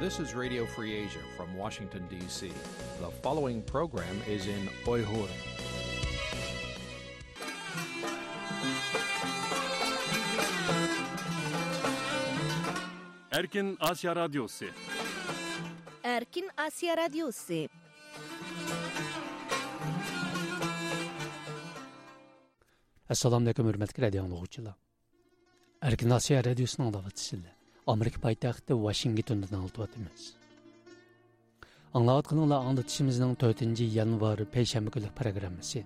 This is Radio Free Asia from Washington, D.C. The following program is in Uyghur. Erkin Asya Radyosu Erkin Asya Radyosu assalomu alaykum hurmatli radio tinglovchilar erkin osiyo radiosining anglayotgansizlar Америка poytaxti Washingtondan aldıyatımız. Аңлаватқаныңла аңлатышымызның 4 январ пейшәмбі күлік программасы.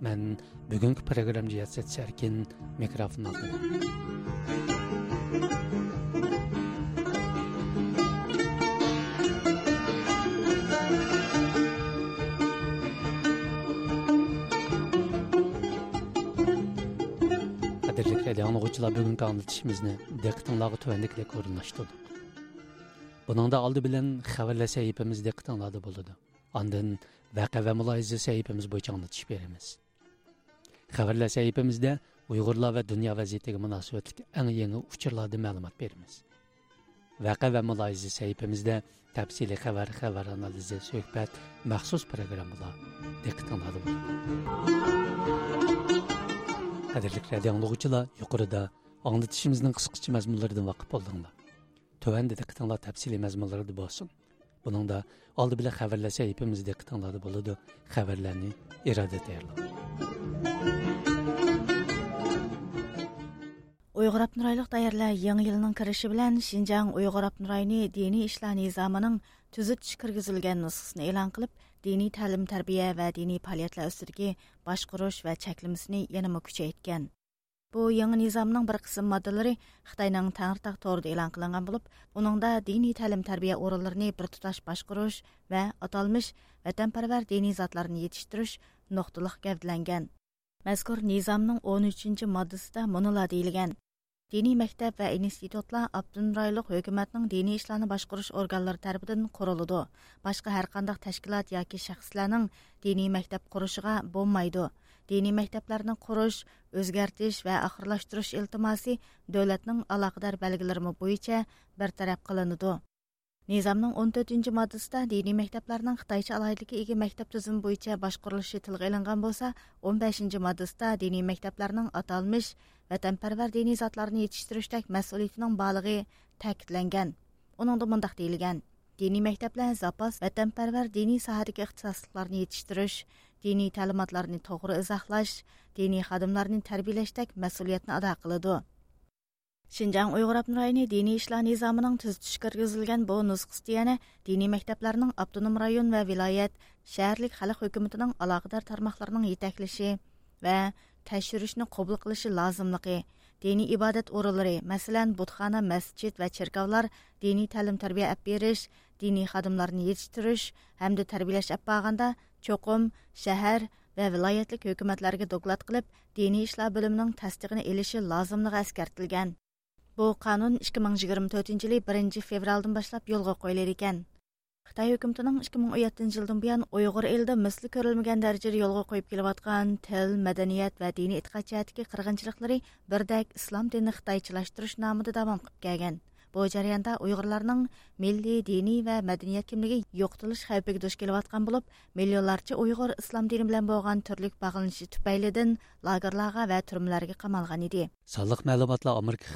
Мен бүгінгі программ жиятсет сәркен микрофон алдым. Anlıqçılar bugünkü anlatışımızı diqqətinizə tövəndiklə qorunlaşdırdıq. Bunun da aldı bilən xəbərlə səhifəmiz diqqətinizdə bulundu. Ondan vəqə və mülahizə səhifəmiz boyunca anlatış verimiz. Xəbərlə səhifəmizdə Uyğurlar və dünya vəziyyətinə münasibətli ən yeni uçurlarda məlumat verimiz. Vəqə və mülahizə səhifəmizdə təfsili xəbər, xəbər analizi, söhbət, məxsus proqramlar diqqətinizdə bulundu. Қадірлік рәді аңлығычыла юқырыда аңлытышымыздың қысқычы мәзмұларыдың вақып болдыңла. Төәнді де қытыңла тәпсілі мәзмұларыды болсын. Бұның да алды біле қәвірләсе епімізде қытыңлады болады қәвірләні ирады тәйірлі. Uyghur Abnuraylıq dayarlar yeni yılının kirişi bilen Uyghur Abnurayni dini tüzütüş kirgizilgan nusxasini e'lon qilib, diniy ta'lim tarbiya va diniy faoliyatlar ustidagi boshqurish va cheklamasini yanama kuchaytgan. Bu yangi nizamning bir qism moddalari Xitoyning Tangirtaq to'rida e'lon qilingan bo'lib, uningda diniy ta'lim tarbiya o'rinlarini bir tutash boshqarish va atalmish vatanparvar diniy zotlarni yetishtirish nuqtaliq gavdalangan. Mazkur nizamning 13 moddasida munola deyilgan. Dini мәктәп ва институтлар Аптын райлык хөкүмәтнең дини эшләрне башкарыш органнары тарафыдан корылды. Башка һәр кандай тәшкилат яки шәхесләрнең дини мәктәп курышыга булмайды. Дини мәктәпләрне курыш, үзгәртеш ва ахырлаштырыш илтимасы дәүләтнең алакадар белгиләре буенча бер тараф кылынды. Низамның 14-нче маддасында дини мәктәпләрнең Хитаеча алайдыгы иге мәктәп төзүм буенча башкарылышы тилгә алынган булса, 15-нче маддасында дини мәктәпләрнең аталмыш vatanparvar diniy zotlarni yetishtirishdek mas'uliyatining bolig'i ta'kidlangan. Uningda mundoq deyilgan. Diniy maktablar zapas vatanparvar diniy sohadagi ixtisosliklarni yetishtirish diniy ta'limotlarni to'g'ri izohlash diniy xodimlarni tarbiyalashdek mas'uliyatni ado qiladi. Шинжаң Уйғур Абнурайны diniy ishlar nizomining түзүтүш киргизилген бу нускысы яна diniy maktablarning автоном rayon va viloyat шәһәрлек xalq hukumatining aloqador тармакларының итәклеше va тәшришне кабул кылышы лазымлыгы, dini ibodat o'rinlari masalan butxona masjid va cherkovlar diniy ta'lim tarbiya olib berish diniy xodimlarni yetishtirish hamda tarbiyalash olib borganda cho'qim shahar va viloyatlik hukumatlarga doklad qilib diniy ishlar bo'limining tasdig'ini elishi lozimligi eskartilgan Bu qanun 2024 yılı 1 fevraldan başlap yolga qo'yilar ekan. Қытай үкіметінің 2017 жылдан бұян Uyghur елде мисли көрілмеген дәрежеде жолға қойып келіп жатқан тіл, мәдениет ва діни итқат жәтіке қырғыншылықлары бірдәк ислам динін Қытайчылаштырыш намыды давам қып келген. Бұл жарыянда Uyghurlarның milli, діни ва мәдениет kimligi yo'qotilish xavfiga duch kelayotgan bo'lib, millionlarcha Uyghur islom dini bilan bo'lgan түрлік bog'lanishi va turmalarga qamalgan еді. Салық Америка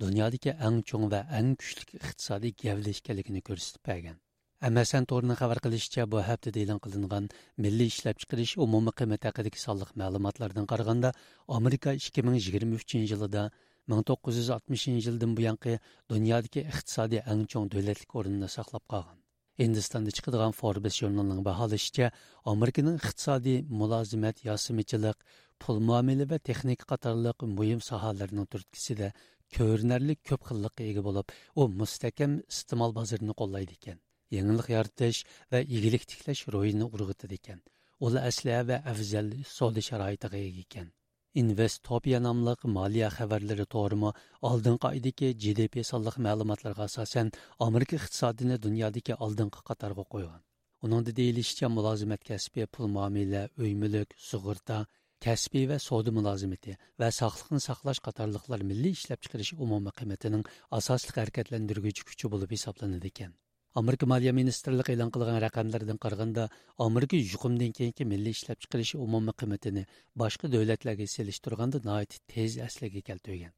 dunyodagi ең чоң va ең kuchli iqtisodiy gavlashganligini ko'rsatib bergan. MSN to'rining xabar qilishicha, bu haftada e'lon qilingan milliy ishlab chiqarish umumiy qiymati haqidagi sonliq ma'lumotlardan qaraganda, Amerika 2023 yilida 1960 yildan buyanqi dunyodagi iqtisodiy eng chong davlatlik o'rnini saqlab qolgan. Hindistonda chiqadigan Forbes jurnalining baholashicha, Amerikaning iqtisodiy mulozimat, yosimichilik, pul muomala va texnika qatorliq muhim sohalarning turtkisida ko'rinarli ko'p xillikqa ega bo'lib, u mustahkam iste'mol bozorini qo'llaydi ekan. Yangilik yaratish va egilik tiklash ro'yini urg'itadi ekan. Ular asliya va afzal savdo sharoitiga ega ekan. Investopia nomli moliya xabarlari to'g'rimi oldingi oydagi GDP sonliq ma'lumotlarga asosan Amerika iqtisodini dunyodagi oldingi qatorga qo'ygan. Uningda deyilishicha mulozimat kasbi, pul muomala, uy mulk, sug'urta, kasbiy va savdo mulozimati va sog'liqni saqlash qatorliqlar milliy ishlab chiqarish umumiy qiymatining asosli harakatlantirguvchi kuchi bo'lib hisoblanadi ekan amerika moliya ministrligi e'lon qilgan raqamlardan qaraganda amerika yuqumdan keyingi milliy ishlab chiqarish umumiy qiymatini boshqa davlatlarga selishtirganda tez asliga keltirgan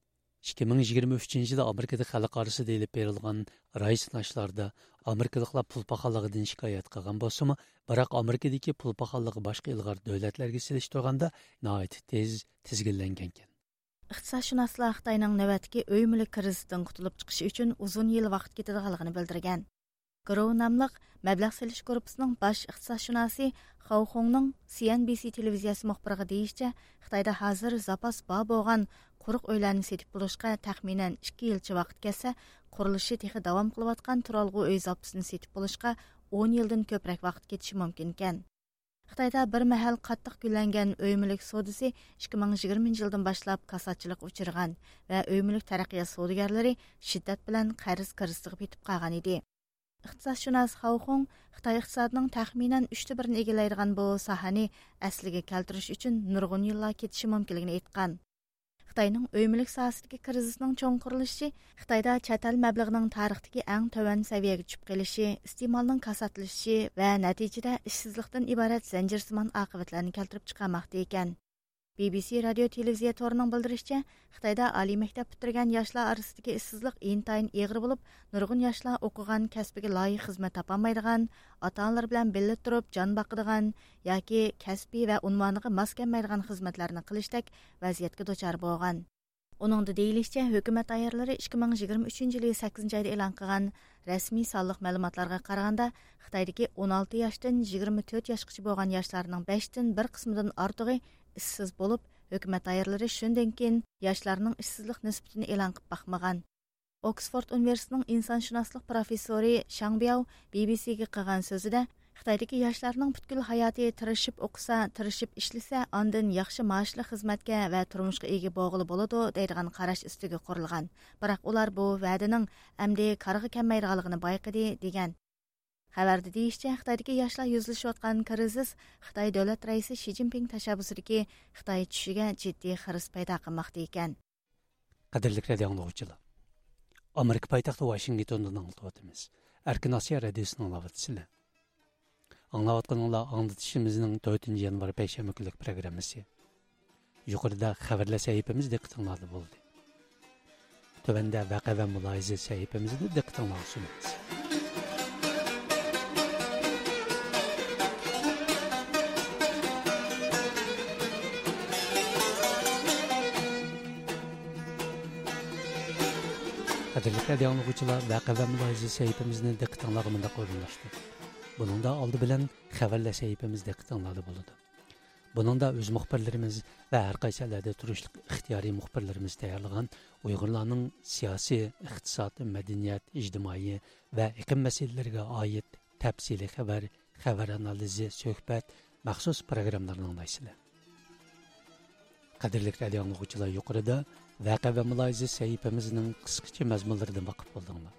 2023 yilda Amerikada xalq orasida elib berilgan rais nashlarda Amerikaliklar pul paxalligidan shikoyat qilgan bo'lsa-mu, biroq Amerikadagi pul paxalligi boshqa ilg'or davlatlarga selishtirganda nihoyat tez tizginlangan ekan. Iqtisodshunoslar Xitoyning navbatdagi uy mulk krizidan qutulib chiqishi uchun uzun yil vaqt ketadiganligini bildirgan. Гроу намлык мәбләг селиш группасының баш икътисадшынасы Хау Хоңның CNBC телевизиясы мөхбирге дейишчә, Қытайда хәзер запас ба булган quruq өйләрне сетип булышка тәхминен 2 елчы вакыт кәсә, курылышы техи дәвам кылып аткан туралгы өй запасын сетип булышка 10 елдан көбрәк вакыт кетиши мүмкін икән. Қытайда бір мәхәл каттык гүлләнгән өймілік мөлек содысы 2020 жылдан башлап касатчылык учырган ва өймілік мөлек тараккия содыгарлары шиддәт белән карыз кырыстыгы битеп калган иде iqtisodshunos Xaoxong Xitoy iqtisodining taxminan 3 birini egallaydigan bu sohani asliga keltirish uchun nurg'un yillar ketishi mumkinligini aytgan. Xitayning uy mulk sohasidagi krizisning cho'ng qurilishi Xitoyda chatal mablag'ining tarixdagi eng tovan saviyaga tushib qolishi, iste'molning kasatlashishi va natijada ishsizlikdan iborat zanjirsimon oqibatlarni keltirib chiqarmoqda ekan. BBC radio televiziya torining bildirishicha, Xitoyda oliy maktab bitirgan yoshlar orasidagi ishsizlik intayin eg'ir bo'lib, nurg'un yoshlar o'qigan kasbiga loyiq xizmat topolmaydigan, ota-onalar bilan birga turib jon boqadigan yoki kasbiy va unvoniga mos kelmaydigan xizmatlarni qilishdak vaziyatga duchor bo'lgan. uningda deyilishicha, hukumat ayyorlari ikki ming yigirma uchinchi yili sakkizinchi oyda e'lon qilgan rasmiy sonliq ma'lumotlarga qaraganda, Xitoydagi 16 yoshdan 24 yoshgacha bo'lgan yoshlarning beshdan bir qismidan ortig'i ishsiz bo'lib, hukumat ayirlari shundan keyin yoshlarning ishsizlik nisbatini e'lon qilib baxmagan. Oksford universitetining insonshunoslik professori Shang Biao BBCga qilgan so'zida Xitoydagi yoshlarning butkul hayoti tirishib o'qisa, tirishib ishlasa, ondan yaxshi maoshli xizmatga va turmushga ega bo'g'ili bo'ladi deydigan qarash ustiga qurilgan. Biroq ular bu va'daning amdi qarg'i kelmaydiganligini bayqadi degan. Xabarda deyishçe, Xitoydagi yoshlar yuzlashayotgan krizis Xitoy davlat raisi Shi Jinping tashabbusidagi Xitoy tushiga jiddiy xiris paydo qilmoqda ekan. Qadrli radio anglovchilar. Amerika poytaxti Washingtondan anglatyapmiz. Erkin Osiyo radiosining anglatyapsizlar. Anglayotganinglar anglatishimizning 4 yanvar payshanba kunlik programmasi. Yuqorida xabarlar sahifamiz diqqatinglarda bo'ldi. Tövəndə vaqe və mülahizə səhifəmizdə diqqətinizə sunulur. Qadirlik radio anlıqçılar vaqa və mülahizə səhifəmizini diqqətinizə mündəq orunlaşdırdı. Bunun da aldı bilən xəbərlə səhifəmiz diqqətinizdə buludu. Bunun da öz müxbirlərimiz və hər qaysı əllərdə turuşluq ixtiyari müxbirlərimiz təyərləyən Uyğurlarının siyasi, iqtisadi, mədəniyyət, ictimai və iqlim məsələlərinə aid təfsili xəbər, xəbər analizi, söhbət, məxsus proqramlarını anlaysınlar. Qadirlik radio anlıqçılar yuqarıda Vəqə və mülahizə səhifəmizin qısqaca məzmunlarına baxıb oldunlar.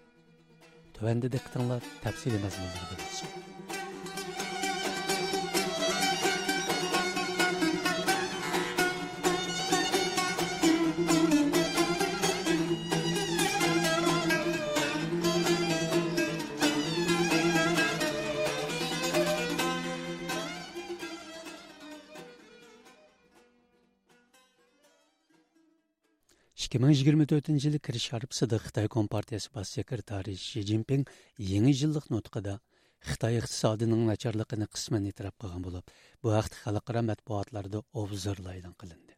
Tövəndə diqqətinizə təfsili məzmunları bilsin. 2024 жылы кіріш арпсыда Қытай Компартиясы бас секретарі Ши Цзиньпин еңі жылдық нотқыда Қытай иқтисадының начарлықыны қысмен етірап қылған болып, бұл ақты халықара мәтбуатларды обзорлы қылынды.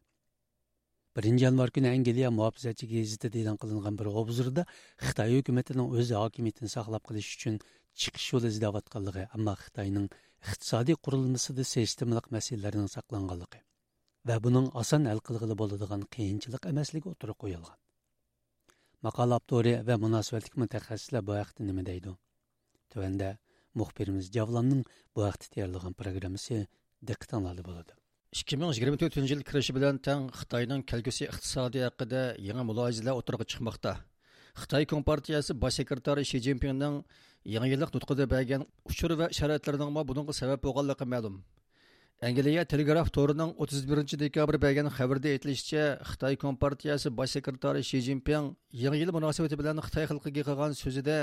1 yanvar күні Әңгелия мұхапизатчы гезитеде e'lon qilingan bir obzorda Xitoy өкіметінің o'z hokimiyatini saqlab qolish uchun chiqish yo'li izlayotganligi, ammo Xitoyning iqtisodiy qurilmasida sistemalik masalalarning va buning oson hal qilg'ili bo'ladigan qiyinchilik emasligi o'tirib qo'yilgan maqola avtori va munosabatlik mutaxassislar bu haqda nima deydi tuanda muxbirimiz javlonning bu diqqatinglarda bo'ladi 2024 yil kirishi bilan tang xitoyning kelgusi iqtisodiy haqida yangi mulohazalar chiqmoqda xitoy kompartiyasi bosh sekretari shi nutqida uchur va sabab Angliya Telegraf torining 31 dekabr bergan xabarda aytilishicha, Xitoy Kompartiyasi bosh sekretari Shi zinpin Yangi yil munosabati bilan Xitoy xalqiga qilgan so'zida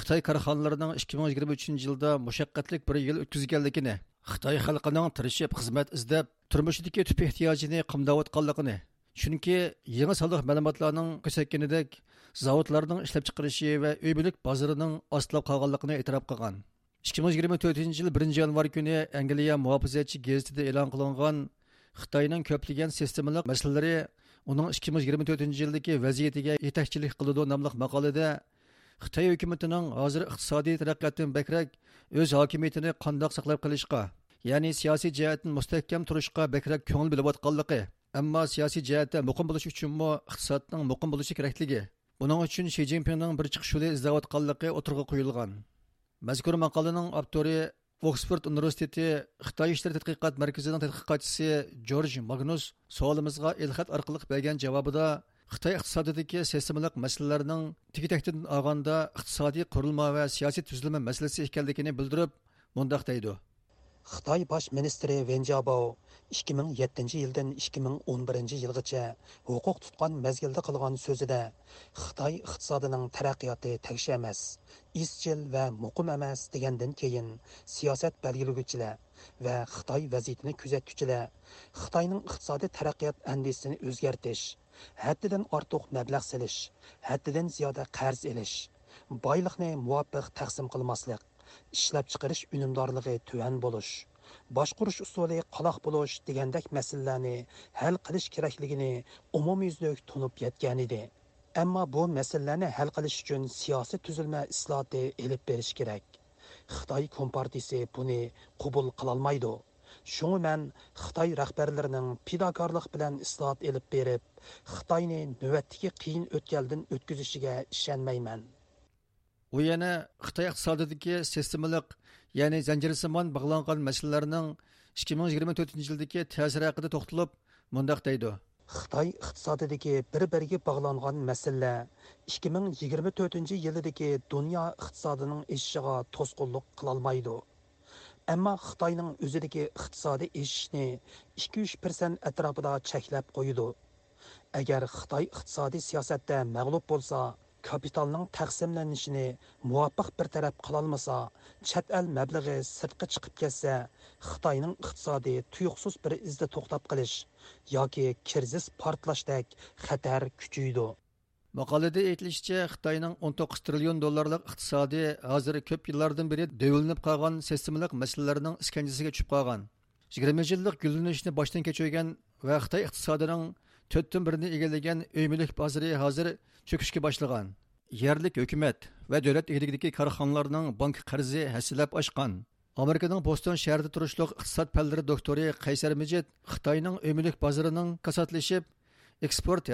Xitoy korxonalarining 2023 yilda mushaqqatlik bir yil o'tkazganligini, Xitoy xalqining tirishib xizmat izlab, turmushidagi tub ehtiyojini qamdayotganligini, chunki yangi soliq ma'lumotlarning ko'rsatganidek zavodlarning ishlab chiqarishi va uy mulk bozorining ostlab qolganligini e'tirof qilgan. 2024 yil 1 yanvar kuni Angliya muhofizatchi gazetida e'lon qilingan Xitoyning ko'plagan sistemalik masalalari uning 2024 yildagi vaziyatiga yetakchilik qiladi nomli maqolada Xitoy hukumatining hozir iqtisodiy taraqqiyotdan bakrak o'z hokimiyatini qandoq saqlab qolishga, ya'ni siyosiy jihatdan mustahkam turishga bakrak ko'ngil bilib ammo siyosiy jihatda muqim bo'lish uchunmi iqtisodning muqim bo'lishi kerakligi. Buning uchun Shi Jinpingning bir chiqish yo'li izlayotganligi o'tirg'a qo'yilgan. Mazkur maqolaning avtori Oxford universiteti Xitoy ishlar tadqiqot markazining tadqiqotchisi George Magnus savolimizga ilxat orqali bergan javobida Xitoy iqtisodidagi sistemalik masalalarning tigi-takdan olganda iqtisodiy qurilma va siyosiy tuzilma masalasi ekanligini bildirib, mundaq deydi. Xitoy bosh ministri Wen Jiabao 2007 yildan 2011 yilgacha huquq tutgan mezgilda qilgan so'zida Xitoy iqtisodining taraqqiyoti tagsha emas, izchil va muqim emas degandan keyin siyosat belgilaguvchilar va Xitoy vaziyatini kuzatuvchilar Xitoyning iqtisodiy taraqqiyot andisini o'zgartish, haddidan ortiq mablag' selish, haddidan ziyoda qarz ilish boyliqni muvofiq taqsim qilmaslik ishlab chiqarish unumdorligi tuvan bo'lish boshqurish usuli qaloq bo'lish degandek masalalarni hal qilish kerakligini umumyuzlik tunib yetgan edi ammo bu masalalarni hal qilish uchun siyosiy tuzilma isloti ilib berish kerak. Xitoy kompartiyasi buni qabul qilolmaydi shuni man Xitoy rahbarlarining pidokorlik bilan islohot elib berib, Xitoyni navbatdagi qiyin o'tkaldan o'tkazishiga ishonmayman. U yana xitoy iqtisodidagi sistemalik ya'ni zanjirsimon bog'langan masalalarning 2024 yildagi ta'siri haqida to'xtalib mundoq deydi. Xitoy iqtisodidagi bir biriga bog'langan masala 2024 yildagi dunyo iqtisodining eshishiga to'sqinlik qilolmaydi. Ammo xitoyning o'zidagi iqtisodiy eshishni 2-3 atrofida cheklab qo'ydi. Agar xitoy iqtisodiy siyosatda mag'lub bo'lsa kapitalning taqsimlanishini muvofiq bir taraf qilolmasa chet el mablag'i sirtqa chiqib ketsa xitoyning iqtisodiy tuyuqsiz bir izda to'xtab qolish yoki kirzis portlashdek xatar kuchaydi maqolada aytilishicha xitoyning 19 trillion dollarlik iqtisodi hozir ko'p yillardan beri devilinib qolgan sistemalik masalalarning iskanjasiga tushib qolgan. 20 yillik gullanishni boshdan kechirgan va xitoy iqtisodining to'rtdan birini egallagan uy mulk bozori hozir cho'kishga boshlagan yerlik hukumat va davlat egiligidagi korxonalarning bank qarzi hasilab oshgan amerikaning boston shahrida turishliq iqtisod fanlari doktori qaysar mijid xitoyning uy mulk bozorining kasotlashib eksport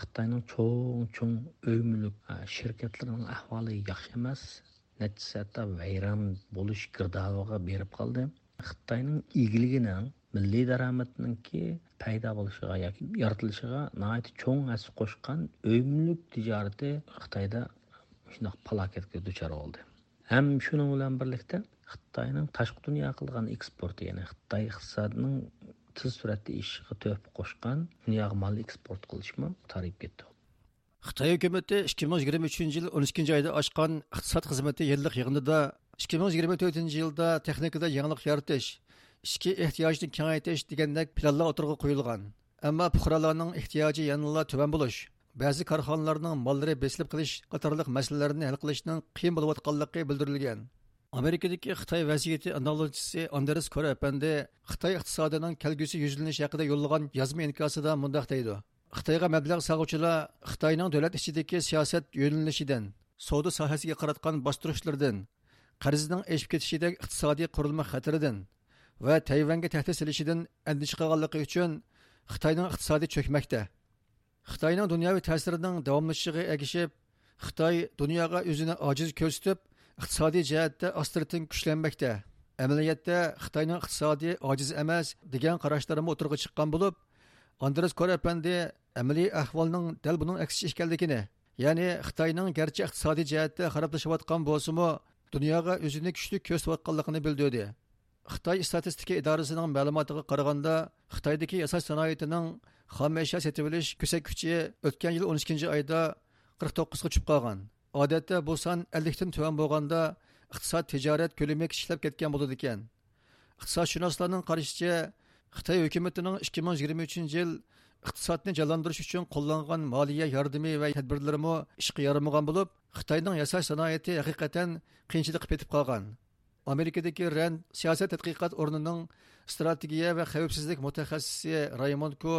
xitoyning cho'ng cho'ng uy mulk shirkatlarining ahvoli yaxshi emas. Natijasi hatto vayron bo'lish girdoviga berib qoldi xitoyning egiligining milliy daromadninki paydo bo'lishiga yoki yoritilishiga nihoyat cho'ng hassa qo'shgan uy mulk tijorati xitoyda shundoq palokatga duchor bo'ldi. Ham shuning bilan birlikda xitoyning tashqi dunyo qilgan eksporti ya'ni xitoy iqtisodining tez suratda ishiga to'p qo'shgan dunyoga eksport qilishmi tarib ketdi. Xitoy hukumati 2023 yil 12 oyda ochgan iqtisod xizmati yillik yig'inida 2024 yilda texnikada yangilik yaratish ichki ehtiyojni kengaytirish degandek planlar o'tirg'a qo'yilgan. Ammo fuqarolarning ehtiyoji yanada tuban bo'lish ba'zi korxonalarning mollari besilib qilish qatorliq masalalarni hal qilishning qiyin bo'layotganligi bildirilgan. Amerikadagi xitoy vaziyati analogchisi andres kora apandi xitoy iqtisodining kelgusi yuzlanishi haqida yo'llagan yozma inkosida mundoq deydi. Xitoyga mablag' sag'uvchilar xitoyning davlat ichidagi siyosat yo'nalishidan savdo sohasiga qaratgan bostirishlardan qarzning eshib ketishidagi iqtisodiy qurilma xatiridan va tayvanga tahdid silishidan andisha qilganligi uchun xitoyning iqtisodi cho'kmoqda xitoyning dunyoviy ta'sirining davomlashishiga ergishib xitoy dunyoga o'zini ojiz ko'rsatib iqtisodiy jihatda ostritin kuchlanmoqda. Amaliyotda xitoyning iqtisodiy ojiz emas degan qarashlarimi o'tirg'a chiqqan bo'lib andres korapandi amaliy ahvolning dal buning aksi ekanligini ya'ni xitoyning garchi iqtisodiy jihatda xaroblashayotgan bo'lsimi dunyoga o'zini kuchli ko'rsatayotganligini bildirdi. Xitoy statistika idorasining ma'lumotiga qaraganda xitoydagi yasash sanoatining xom ashyo sotib olish ko'rsatkichi o'tgan yil 12 oyda 49 ga tushib qolgan. Odatda bu son 50 dan tuvan bo'lganda iqtisod tijorat ko'lami kishlab ketgan bo'ladi ekan iqtisodshunoslarning qarashicha xitoy hukumatining 2023 yil iqtisodni jonlantirish uchun qo'llangan moliya yordami va tadbirlarimi ishga yaramagan bo'lib xitoyning yasash sanoati haqiqatan qiyinchilikqa petib qolgan amerikadagi rand siyosat tadqiqot o'rnining strategiya va xavfsizlik mutaxassisi raymond ko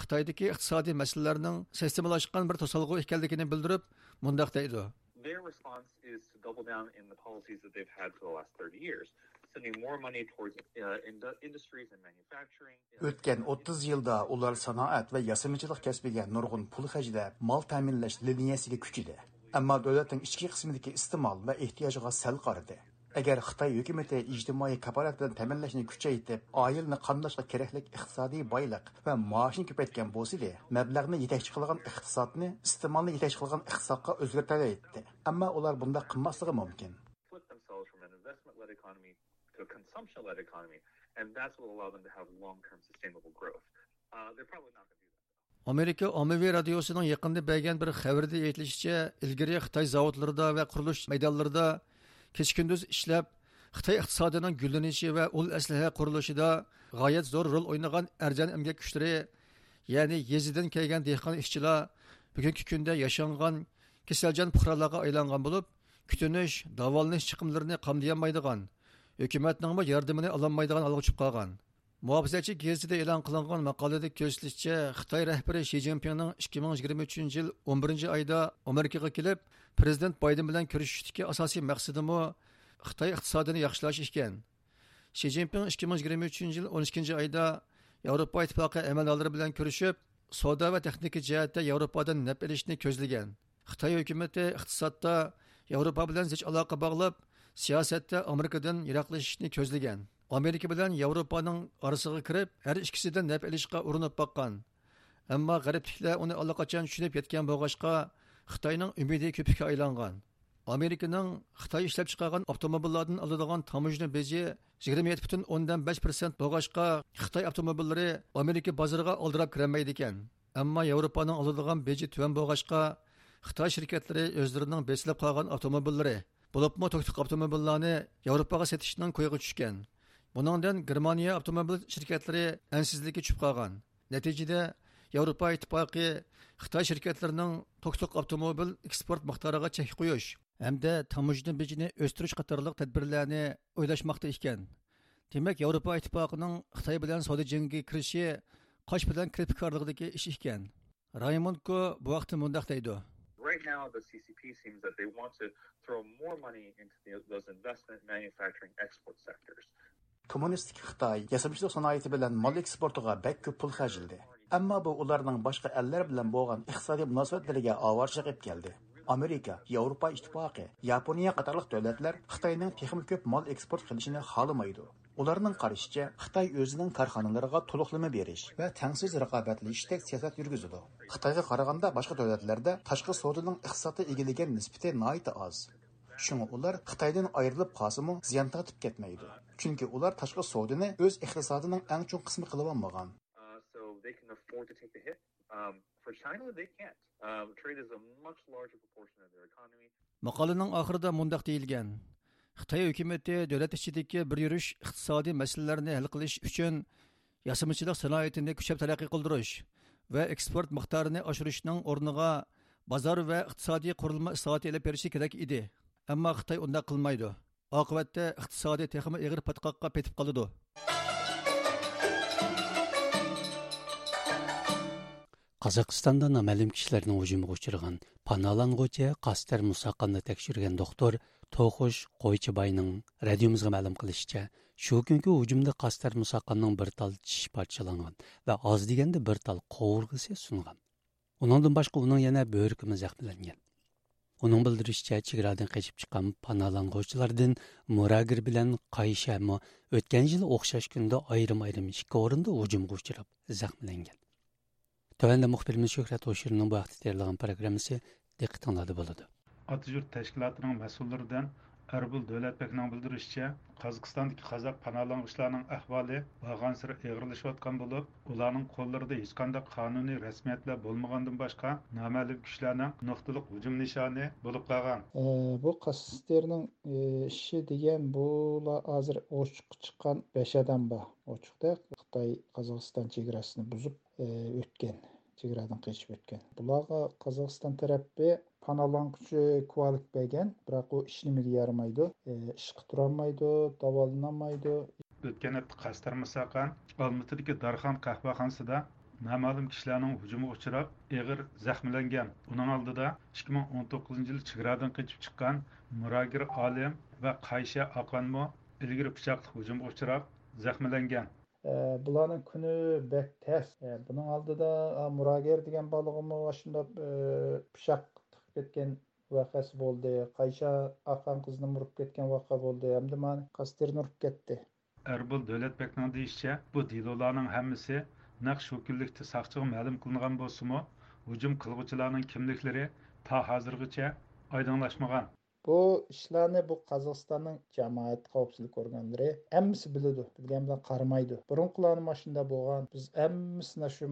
xitoydagi iqtisodiy masalalarning sistemalashgan bir to'solg'u ekanligini bildirib mundoq deydi their response is to double down in the policies that they've had for the last 30 years. sending more money towards uh, industries and manufacturing. Өткен 30 yılda ular sanoat ve yasamıcılık kasbiga nurg'un pul hajlab, mol ta'minlash liniyasiga kuchidi. Ammo davlatning ichki qismidagi iste'mol va ehtiyojiga sal qaradi. Agar xitoy hukumati ijtimoiy kafolat bilan ta'minlashni kuchaytirib oilni qamlashga kerakli iqtisodiy boylik va maoshni ko'paytgan bo'lsada mablag'ni yetakchi qilgan iqtisodni iste'molni yetakchi qilgan iqtisodga o'zgartiraydi ammo ular bunda qilmasligi mumkin to a consumption-led economy, and that's what will allow them to have long-term sustainable growth. Uh, they're probably not going to do that. Amerika ommaviy radiosining yaqinda bergan bir xabarda aytilishicha, ilgari Xitoy zavodlarida va qurilish maydonlarida kecha-kunduz ishlab Xitoy iqtisodining gullanishi va ul aslaha qurilishida g'oyat zo'r rol o'ynagan arjan emgak kuchlari, ya'ni yezidan kelgan dehqon ishchilar bugungi kunda yashangan kasaljon puhralarga aylangan bo'lib, kutinish, davolanish chiqimlarini qamdiyolmaydigan hukumatning yordamini ololmaydigan holga tushib qolgan. Muhofizachi gazetida e'lon qilingan maqolada ko'rsatilishicha xitoy rahbari shi zinpinning ikki ming yigirma uchinchi yil o'n birinchi oyda amerikaga kelib prezident bayden bilan ko'rishishdagi asosiy maqsadimi xitoy iqtisodini yaxshilash ekan. Shi zinpin ikki ming yigirma uchinchi yil o'n ikkinchi oyda yevropa ittifoqi amaldorlari bilan ko'rishib savdo va texnika jihatda yevropadan naf ilishni ko'zlagan. Xitoy hukumati iqtisodda yevropa bilan zich aloqa bog'lab siyosatda amerikadan yiroqlashishni ko'zlagan. Amerika bilan yevropaning orasiga kirib har ikkisidan naf ilishga urinib boqqan ammo g'arbliklar uni allaqachon tushunib yetgan bo'lg'achqa xitoyning umidi ko'pikka aylangan amerikaning xitoy ishlab chiqargan avtomobillardan oladigan tamojna beji yigirma yetti butun o'ndan besh persent bo'lg'achqa xitoy avtomobillari amerika bozoriga oldirab kirolmaydi ekan ammo yevropaning oladigan beji tuvan bo'lg'achqa xitoy shirkatlari o'zlarining besilib qolgan avtomobillari bo'libmi avtomobillarni yevropaga tushgan Buningdan Germaniya avtomobil shirkatlari ansizlikka tushib qolgan. Natijada Yevropa ittifoqi Xitoy shirkatlarining to'ksiq avtomobil eksport miqdoriga chek qo'yish hamda tamujni bijini o'stirish qatorliq tadbirlarni o'ylashmoqda ekan. Demak, Yevropa ittifoqining Xitoy bilan savdo jangiga kirishi qosh bilan kirpikkorligidagi ish ekan. Raymond Ko bu vaqtda mundaq deydi. Right now, the CCP seems that they want to throw more money into the, those investment, manufacturing, export sectors. Kommunistik Xitoy yasamchilik sanoati bilan mol eksportiga bek ko'p pul xarjladi. Ammo bu ularning boshqa ellar bilan bo'lgan iqtisodiy munosabatlariga avor chiqib keldi. Amerika, Yevropa ittifoqi, Yaponiya qatorliq davlatlar Xitoyning texnik ko'p mol eksport qilishini xohlamaydi. Ularning qarashicha, Xitoy o'zining korxonalariga to'liqlama berish va tangsiz raqobatlashdek siyosat yurgizadi. Xitoyga qaraganda boshqa davlatlarda tashqi savdoning iqtisodga egillagan nisbati nihoyatda oz. Шуңа улар Хытайдан айырылып қасымы зиян тартып кетмейді. Чөнки улар ташқы сауданы өз иқтисадының әң чоң қысмы қылып алмаған. Мақаланың ақырда мұндақ дейілген. Xitoy hukumati davlat бір bir yurish iqtisodiy masalalarni hal qilish uchun yasamichilik sanoatini kuchab taraqqiy qildirish va eksport miqdorini oshirishning o'rniga bozor va iqtisodiy qurilma islohoti беріші berishi kerak ammo Қытай онда қылмайды. oqibatda iqtisodiy texmi егір patqoqqa petib qoladi. Qozog'istonda noma'lum kishilarning hujumiga uchragan panolang'uvchi Qaster Musaqanni tekshirgan doktor To'xush Qo'ychibayning radiomizga ma'lum qilishicha, shu kungi hujumda qastar Musaqanning bir tal tish parchalangan va oz deganda bir tal qovurg'isi singan. Uningdan boshqa uning yana bo'yragi. Оның білдірішчә чиградан қешіп шыққан паналанғычылардан Мурагир білән Қайша өткен жыл оқшаш күнді айрым-айрым ішкі орында ұжымға ұшырап зәхмеленген. Төвәндә мөхбирimiz Шөһрәт Оширның bu vaqtda tayyorlagan programmasi diqqətinizdə болады. Atatürk təşkilatının məsullarından Әрбіл Дәулетбекнің білдірішчә, қазықстандық қазақ паналанғышларының әхвалы баған сыры еғірлішіп отқан болып, оларның қолларында ешқандай қануни рәсмиятлер болмағандың башқа намәлім күшлерінің нұқтылық hücum нишаны болып қалған. bu qassislerning e, ishi degan bu hozir ochiq chiqqan besh odam bor ochiqda Қазақстан qozog'iston chegarasini chegaradan qochib o'tgan. Bularga qozog'iston tarafi panolanquchi kvalik bergan biroq u ish nimaga yaramaydi. E, Ishga turolmaydi davolanolmaydi. O'tgan hafta qastar musaqan darxon qahvaxonasida noma'lum kishilarning hujumiga uchrab og'ir zaxmlangan uning oldida ikki ming o'n to'qqizinchi yil chegaradan qochib chiqqan muragir olim va qaysha oqonmo ilgari pichoqli hujumga uchrab zaxmlangan bularning kuni bak tas buning oldida muragir degan bolig'imi shundoq e, tiqib ketgan voqeasi bo'ldi. Qaysha aqan qizni urib ketgan voqea bo'ldi? Hamda mani qasterni urib ketdi. Arbul davlatbekning deyishicha bu delolarning hammasi naq shu kunlikda soqchiga ma'lum qilingan bo'lsimi hujum qilg'uvchilarning kimliklari to hozirgacha oydinlashmagan bu ishlarni bu qozog'istonning jamoat xavfsizlik organlari hammasi biladi bilgan bilan qaramaydi. Burunqilarni mana shunday bo'lgan biz hammasini shu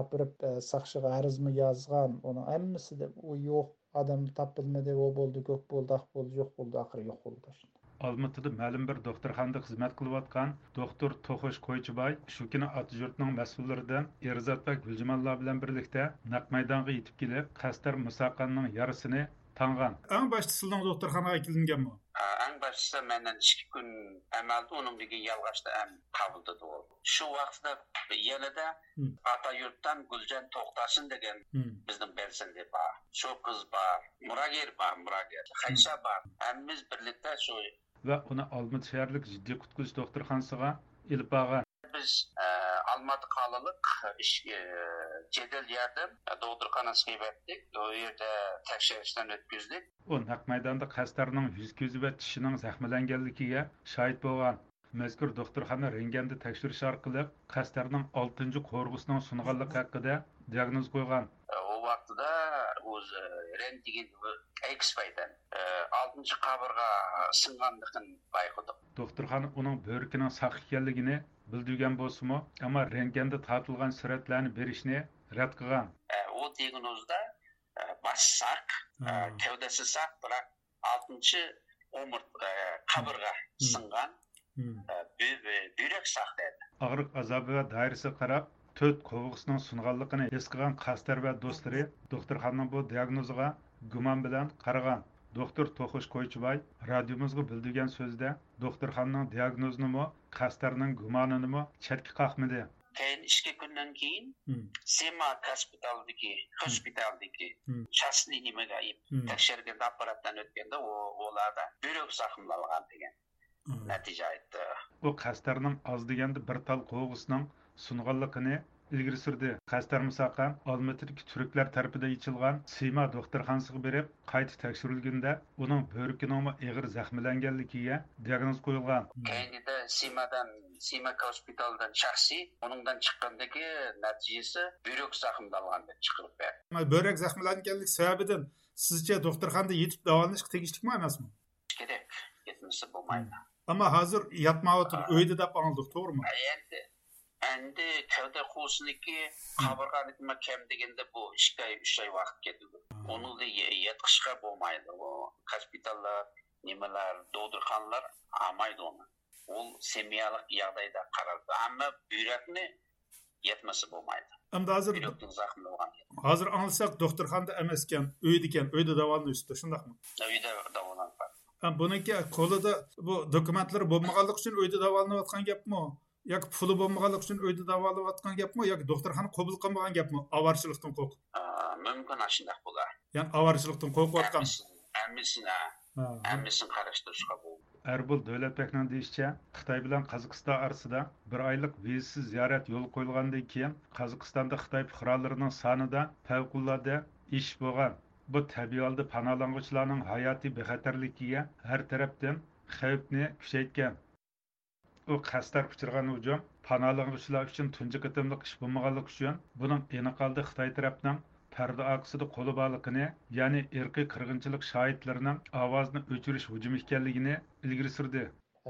opirib saqchiga arizmi yozgan uni hammasida u yo'q odam topilmadi u bo'ldi ko'k bo'ldi oq bo'ldi yo'q bo'ldi oxiri yo'q bo'ldi olmaotada ma'lum bir doktorxonada xizmat qilayotgan doktor to'xosh qo'ychiboy shu kuni yurtning mas'ullaridan erzodbek guljimonlar bilan birlikda naq yetib kelib qastar musaqanning yarasini tangan eng boshda sizning doktorxonaga kelinganmi eng boshida mendan ikki kun amalda uningdagi qabildidi u shu vaqtda yanada ota yurtdan guljan to'xtasin degan bizning belsinda bor shu qiz bor muragir bor muragir haysha bor hammamiz birlikda shu va uni olmut shaharlik jiddiy qutqarish doktorxonasiga ilib borgan біз ә, алматы қалалық э, іш ә, жедел жәрдем ә, доудырханасына беттік ол жерде тексерістен өткіздік. Ол нақ майданда қастарының жүз көзі бе тішінің зақымыланғанлығына шаһит болған. Мәзкүр докторхана рентгенді тексеріс арқылы қастарының алтыншы қорғысының сынғанлығы хақында диагноз қойған. Ол уақытта өзі рентген экс пайдан алтыншы қабырға сынғандығын байқадық докторхана оның бөркінің сақ екенлігіне bildirgan bo'lsimi ammo rentganda tortilgan suratlarni berishni rad qilgan. U diagnozda bosh saq kavdasi saq biroq oltinchi umr qabrga singan buyrak saq dedi og'riq azobi va doirasiga qarab to'rt qo'g'isining sunganligini his qilgan qastar va do'stlari doktorxonaning bu diagnoziga gumon bilan qaragan. Doktor to'xish qo'ychiboy radiomizga bildirgan so'zda doktorxonaning diagnozini qastarning gumonini chetga qoqmadi. Keyin ikki kundan keyin sema gospitaldagi gospitaldagi частный nimaga tekshirganda apparatdan o'tganda ularda buyrak zahmlangan degan natija aytdi. U qastarning oz deganda bir tal sunganligini ilgari surdi. Qastar musaqan olmatidagi turklar tarafidan yechilgan siymo doktorxonasiga berib qayta tekshirilganda uning bo'rkining og'ir zaxmlanganligiga diagnoz qo'yilgan. Keyinida simadan sima gospitaldan shaxsiy uningdan chiqqandagi natijasi buyrak zaxmlangan deb chiqilib berdi. Buyrak zaxmlanganlik sababidan sizcha doktorxonada yetib davolanishga tegishlikmi emasmi? Kerak. Yetmasa bo'lmaydi. Ammo hozir yotmayotib uyda deb oldik to'g'rimi? Endi endi kavda qo'shniki qabirg'aniki kam deganda bu ikki oy uch oy vaqt ketadi uni yetqishga bo'lmaydi u gospitallar nimalar doktorxonalar olmaydi uni u semiyalik жағдайда qaraldi ammo buyrakni yetmasa bo'lmaydi endi hozir hozir anglasak doktorxonada emas ekan uyda ekan uyda davolanishdi shundaqmi uyda davolanadi buniki qo'lida bu dokumentlar bo'lmaganligi uchun uyda davolanayotgan gapmi yoki puli bo'lmaganligi uchun uyda davolayotgan gapmi yoki doktorxona qabul qilmagan gapmi avorchilikdan qo'rqib mumkin shundoq bo'lar ya'ni avorchilikdan qo'rqayotgan hammasini hammasini qarashtirishga Erbul Davlatbekning deyishicha, Xitoy bilan Qozog'iston orasida bir oylik vizasiz ziyorat yo'l qo'yilgandan keyin Qozog'istonda Xitoy fuqarolarining sonida favqulodda ish bo'lgan. Bu tabiiy holda panolanuvchilarning hayotiy bexatarligiga har tarafdan xavfni kuchaytgan. U qasdar uchirgan hujum panolanuvchilar uchun tunji qitimliq ish bo'lmaganligi uchun buning aniq holda xitoy tarafning parda orqasida qo'li borligini ya'ni irqiy qirg'inchilik shohidlarining ovozini o'chirish hujumi ekanligini ilgari surdi.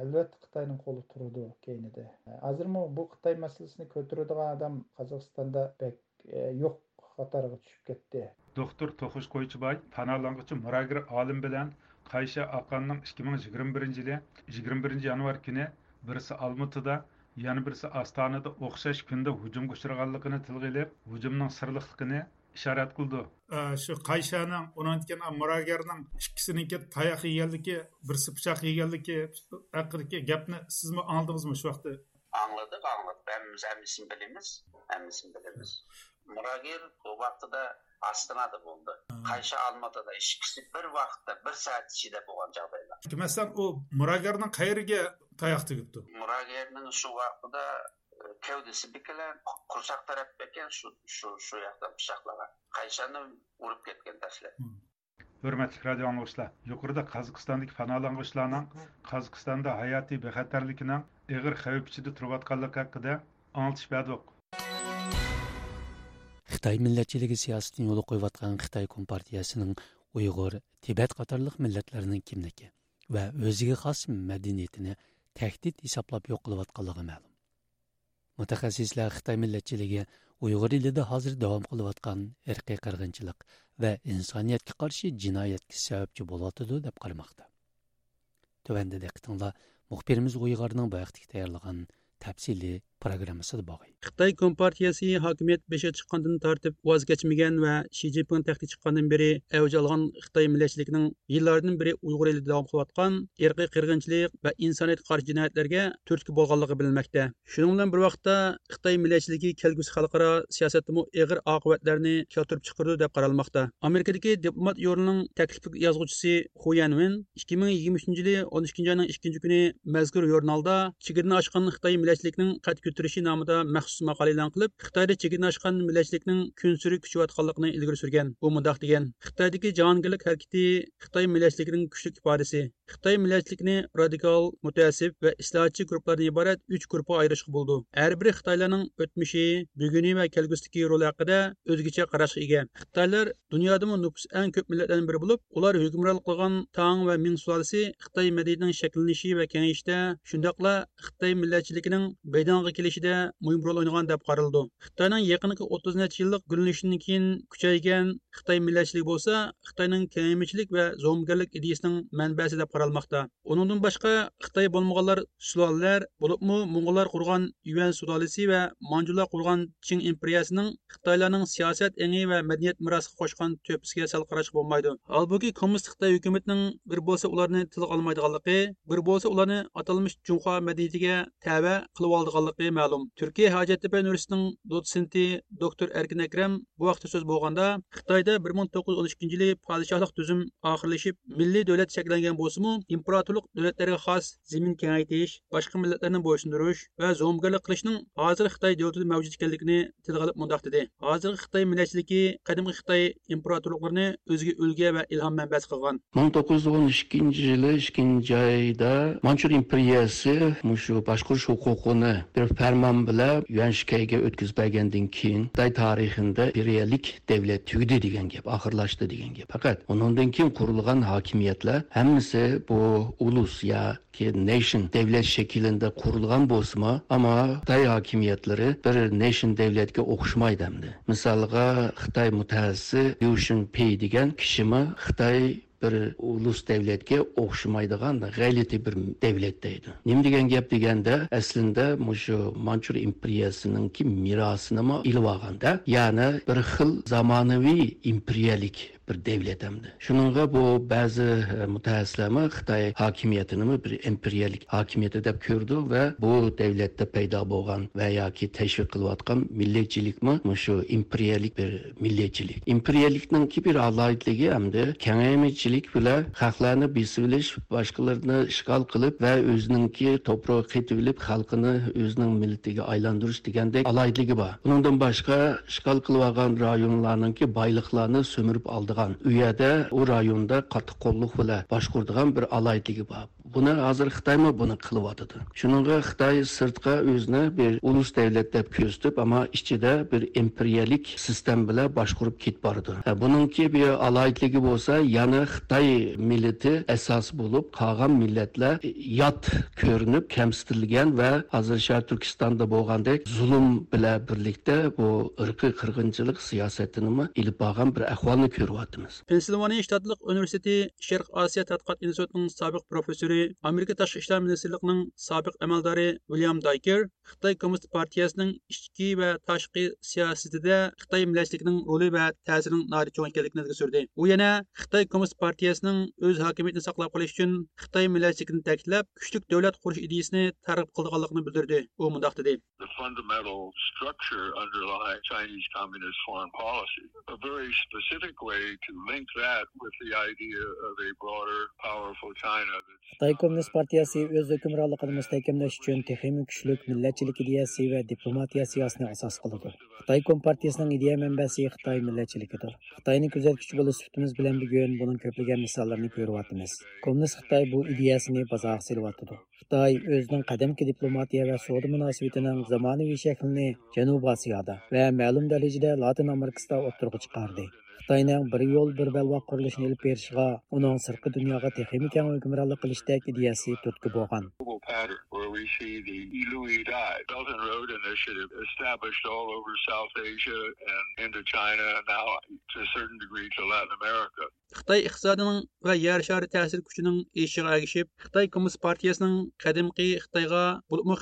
Albatta xitoyning qo'li turdi keynida hozirmi bu xitoy masalasini ko'taradigan odam qozog'istonda bek yo'q qatoriga tushib ketdi. Doktor to'xish qo'ychiboy panolanguchi muragir olim bilan qaysha aqanning ikki ming yigirma birinchi yili yigirma birinchi yanvar kuni birisi almutida yana birisi ostonada o'xshash kunda hujumga uchraganligini tilga ilib hujumning sirliqligini ishorat qildi shu qayshaning unantikan muragarning ikkisiniki tayoq yeganligi birisi pichoq yeganligi haqidagi gapni sizmi angladingizmi shu vaqtda anladık anladık. Hemmimiz hemmisini bilimiz? Hemmisini bilimiz? мұрагер ол уақытыда астанада болды қайша алматыда ішкісі бір уақытта бір сағат ішінде болған жағдайлар мәселен ол мұрагердің қайерге таяқ тігіпті мұрагердің шу уақытыда кеудесі бекілен құрсақ тарап бекен шу жақтан пышақлаған қайшаны ұрып кеткен тәсілі hayotiy bexatarlikning ig'ir xavf ichida turayotganligi haqida Қытай милләтчилиги сиясәтен юлы куйып аткан Қытай компартиясының Уйгыр, Тибет катарлык милләтләрнең кимлеге ва өзиге хас мәдәниятене тәхдид хисаплап юк кылып атканлыгы мәгълүм. Мутахассислар Қытай милләтчилиге Уйгыр илендә хәзер дәвам кылып аткан ирқи кыргынчылык ва инсаниятка каршы җинаятка сәбәпче була торды дип кармакта. Төвәндә дә кытыңла мөхбирimiz Уйгырның баяктык таярлыгын тәфсиле kompartiyasi hokimiyat besha chiqqandan tortib voz kechmagan va shi zinpin taxtga chiqqandan beri avj olgan xitoy millatchiligining yillardan beri uyg'ur elida davom qilayotgan эле qirg'inchilik va insoniyatga qarshi jinoyatlarga turtki bo'lganligi bilinmoqda. Shuning bilan bir vaqtda xitoy millatchiligi kelgusi xalqaro siyosatdami ig'ir oqibatlarni keltirib chiqardi deb qaralmoqda. Amerikadagi diplomat yo'lining taklif yozuvchisi hu yanvin ikki ming yigirma uchinchi yili o'n ikkinchi oyning ikkinchi kuni mazkur jurnalda chegarini ochgan xitoy millatchilikning qad ko'tarishi nomida maxsus maqola e'lon qilib xitoyda chegirni oshgan millatchilikning kun suri kuchayotganligini ilgari surgan. Bu mundoq degan xitoydagi jahongirlik harakati xitoy millatchiligining kuchli ifodasi. Xitoy millatchilikni radikal mutaassib va islohotchi guruhlardan iborat uch guruhga ayirishga bo'ldi. Har biri xitoylarning o'tmishi buguni va kelgusidagi roli haqida o'zgacha qarashga ega. Xitoylar dunyodami nufus eng ko'p millatlardan biri bo'lib ular hukmronlik qilgan tang va ming sulolasi xitoy madaniyatining shakllanishi va kengayishida shundoqla xitoy millatchiligining maydonga kelishida muhim rol o'ynagan deb qaraldi. Xitoyning yaqinqi o'ttiz necha yillik gulinishidan keyin kuchaygan xitoy millatchiligi bo'lsa xitoyning kengaymichilik va zo'mgarlik ideyasining manbasi deb qaralmoqda. Uningdan boshqa xitoy bo'lmaganlar sulolalar bo'libmi mo'ng'ullar qurgan yuan sulolasi va manjular qurgan ching imperiyasining xitoylarning siyosat engi va madaniyat merosiga qo'shgan to'pisiga sal qarashga bo'lmaydi. Holbuki kommunist xitoy hukumatining bir bo'lsa ularni tilga olmaydiganligi bir bo'lsa ularni atalmish junxo madaniyatiga tava qilib oldiganligi ma'lum. Turkiya hojattepa universitetining dotsenti doktor erkin akram bu vaqtda so'z bo'lganda xitoyda bir ming to'qqiz yuz o'n ikkinchi yili podshohlik tuzum oxirlashib milliy davlat shakllangan bo'lsimi imperatorlik davlatlariga xos zamin kengaytirish boshqa millatlarni bo'ysundirish va zo'mgarlik qilishning hozir xitoy davlatida mavjud ekanligini tilga olib mundoq dedi. Hozirgi xitoy millatchiligi qadimgi xitoy imperatorliklarini o'ziga ulga va ilhom manbasi qilgan. ming to'qqiz yuz o'n ikkinchi yili ikkinchi oyda manchur imperiyasi shu boshqarish huquqini bir farmon bilan yuanshkayga o'tkazmagandan keyin xitoy tarixida imperialik davlat tugdi degan gap oxirlashdi degan gap. Faqat undan keyin qurilgan hokimiyatlar hammasi bu ulus yoki nation davlat shaklida qurilgan bo'lsimi? Ammo xitoy hokimiyatlari bir nation davlatga o'xshamaydi misolga xitoy mutaxassisi liu shinpey degan kishimi xitoy bir ulus devletke okşumaydıgan gayleti bir devletteydi. Nim degen gep degende aslında muşu Mançur imperiyasının ki mirasını mı ilvaganda yani bir xil zamanavi imperiyalik bir davlat hamda shuninga bu ba'zi e, mutaxassislarmi xitoy hokimiyatini bir imperialik hokimiyati deb ko'rdi va bu davlatda paydo bo'lgan va yoki tashviq qilayotgan millatchilikmi shu imperiyalik bir millatchilik imperiyalikninki bir alohidligi hamda kengaymichilik bilan xalqlarni besib olish boshqalarni ishg'ol qilib va o'ziningki to'proq qetib xalqini o'zining millatiga aylantirish degandek alohidligi bor undan boshqa ishg'ol qilib olgan rayonlarninki boyliqlarni so'mirib oldigan u uyada u rayonda qattiq qo'lliq bilan boshqurdigan bir alaydigi bor. Buni hozir xitoymi buni qilyotidi? Shuninga xitoy sirtqa o'zini bir ulus davlat deb ko'rsatib ammo ichida bir imperiyalik sistem bilan boshqurib ketib bordi. E, buningki bir aloyitligi bo'lsa yana xitoy millati asos bo'lib qolgan millatlar yot ko'rinib kamsitilgan va hozir shar turkistonda bo'lgandek zulm bilan birlikda bu irqiy qirg'inchilik siyosatini ilib borgan bir ahvolni ko'ryapmiz. Pensilvaniya shtatlik universiteti sharq osiyo tadqiqot institutining sobiq professori amerika tashqi ishlar ministrligining sobiq amaldori william dayker xitoy kommunist partiyasining ichki va tashqi siyosatida xitoy millatchiligining roli va ta'sirining cho'ng ekanligini ilgari surdi u yana xitoy kommunist partiyasining o'z hokimiyatini saqlab qolish uchun xitoy millatchiligini ta'kidlab kuchli davlat qurish ideyasini targ'ib qilganligini bildirdi u mundoq dedi the fundamental structure underlying Chinese communist foreign policy, a very specific way to link that with the idea of a broader, powerful China. Xitoy Kommunist partiyasi o'z hukmronligini mustahkamlash uchun texnik kuchlik millatchilik ideyasi va diplomatiya siyosatini asos qiladi. Xitoy Kompartiyasining ideya manbasi Xitoy millatchiligidir. Xitoyni kuzatuvchi bo'lish sifatimiz bilan bugun buning ko'plagan misollarini ko'ryapmiz. Kommunist Xitoy bu ideyasini bozorga selyapti. Xitoy o'zining qadimki diplomatiya va savdo munosabatining zamonaviy shaklini Janubiy Osiyoda va ma'lum darajada Latin Amerikasida o'tirg'i chiqardi. Xitoyning bir yo'l bir balva qurilishini ilib berishiga uning sirtqi dunyoga teximi keng hukmronlik qilishdek ideyasi turtki bo'lgan. Xitoy iqtisodining va yer shari ta'sir kuchining eshiga ergishib xitoy kommunist partiyasining qadimgi xitoyga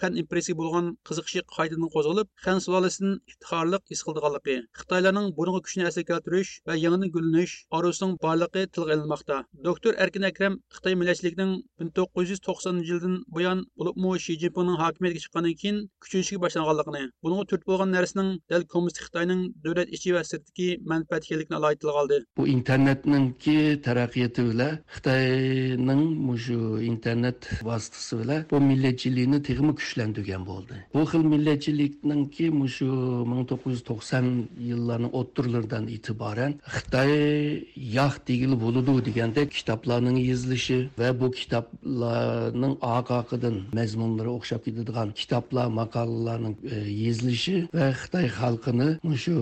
xan impressiya bo'lgan qiziqishi qaytadan qo'zg'alib xan sulolasining iftixorliq his qildiganligi xitoylarning bunga kuchni asir keltirish yangidan gullanish orzusining borligi tilga ilinmoqda. Doktor Erkin Akram Xitoy millatchiligining 1990 yildan buyon bo'libmi Shi Jinpingning hokimiyatga chiqqandan keyin kuchayishga boshlanganligini, bunga turt bo'lgan narsaning dal kommunist Xitoyning davlat ichi va sirtdagi manfaat ekanligini alohida tilga oldi. Bu internetninki taraqqiyoti bilan Xitoyning shu internet vositasi bilan bu millatchilikni tegmi kuchlantirgan bo'ldi. Bu xil millatchilikninki shu 1990 yillarni o'ttirlardan e'tiboran Xitoy yoq degili bo'ludi deganda kitoblarning yozilishi va bu kitoblarning oqoqidan mazmunlari o'xshab ketadigan kitoblar maqolalarning e, yozilishi va Xitoy xalqini shu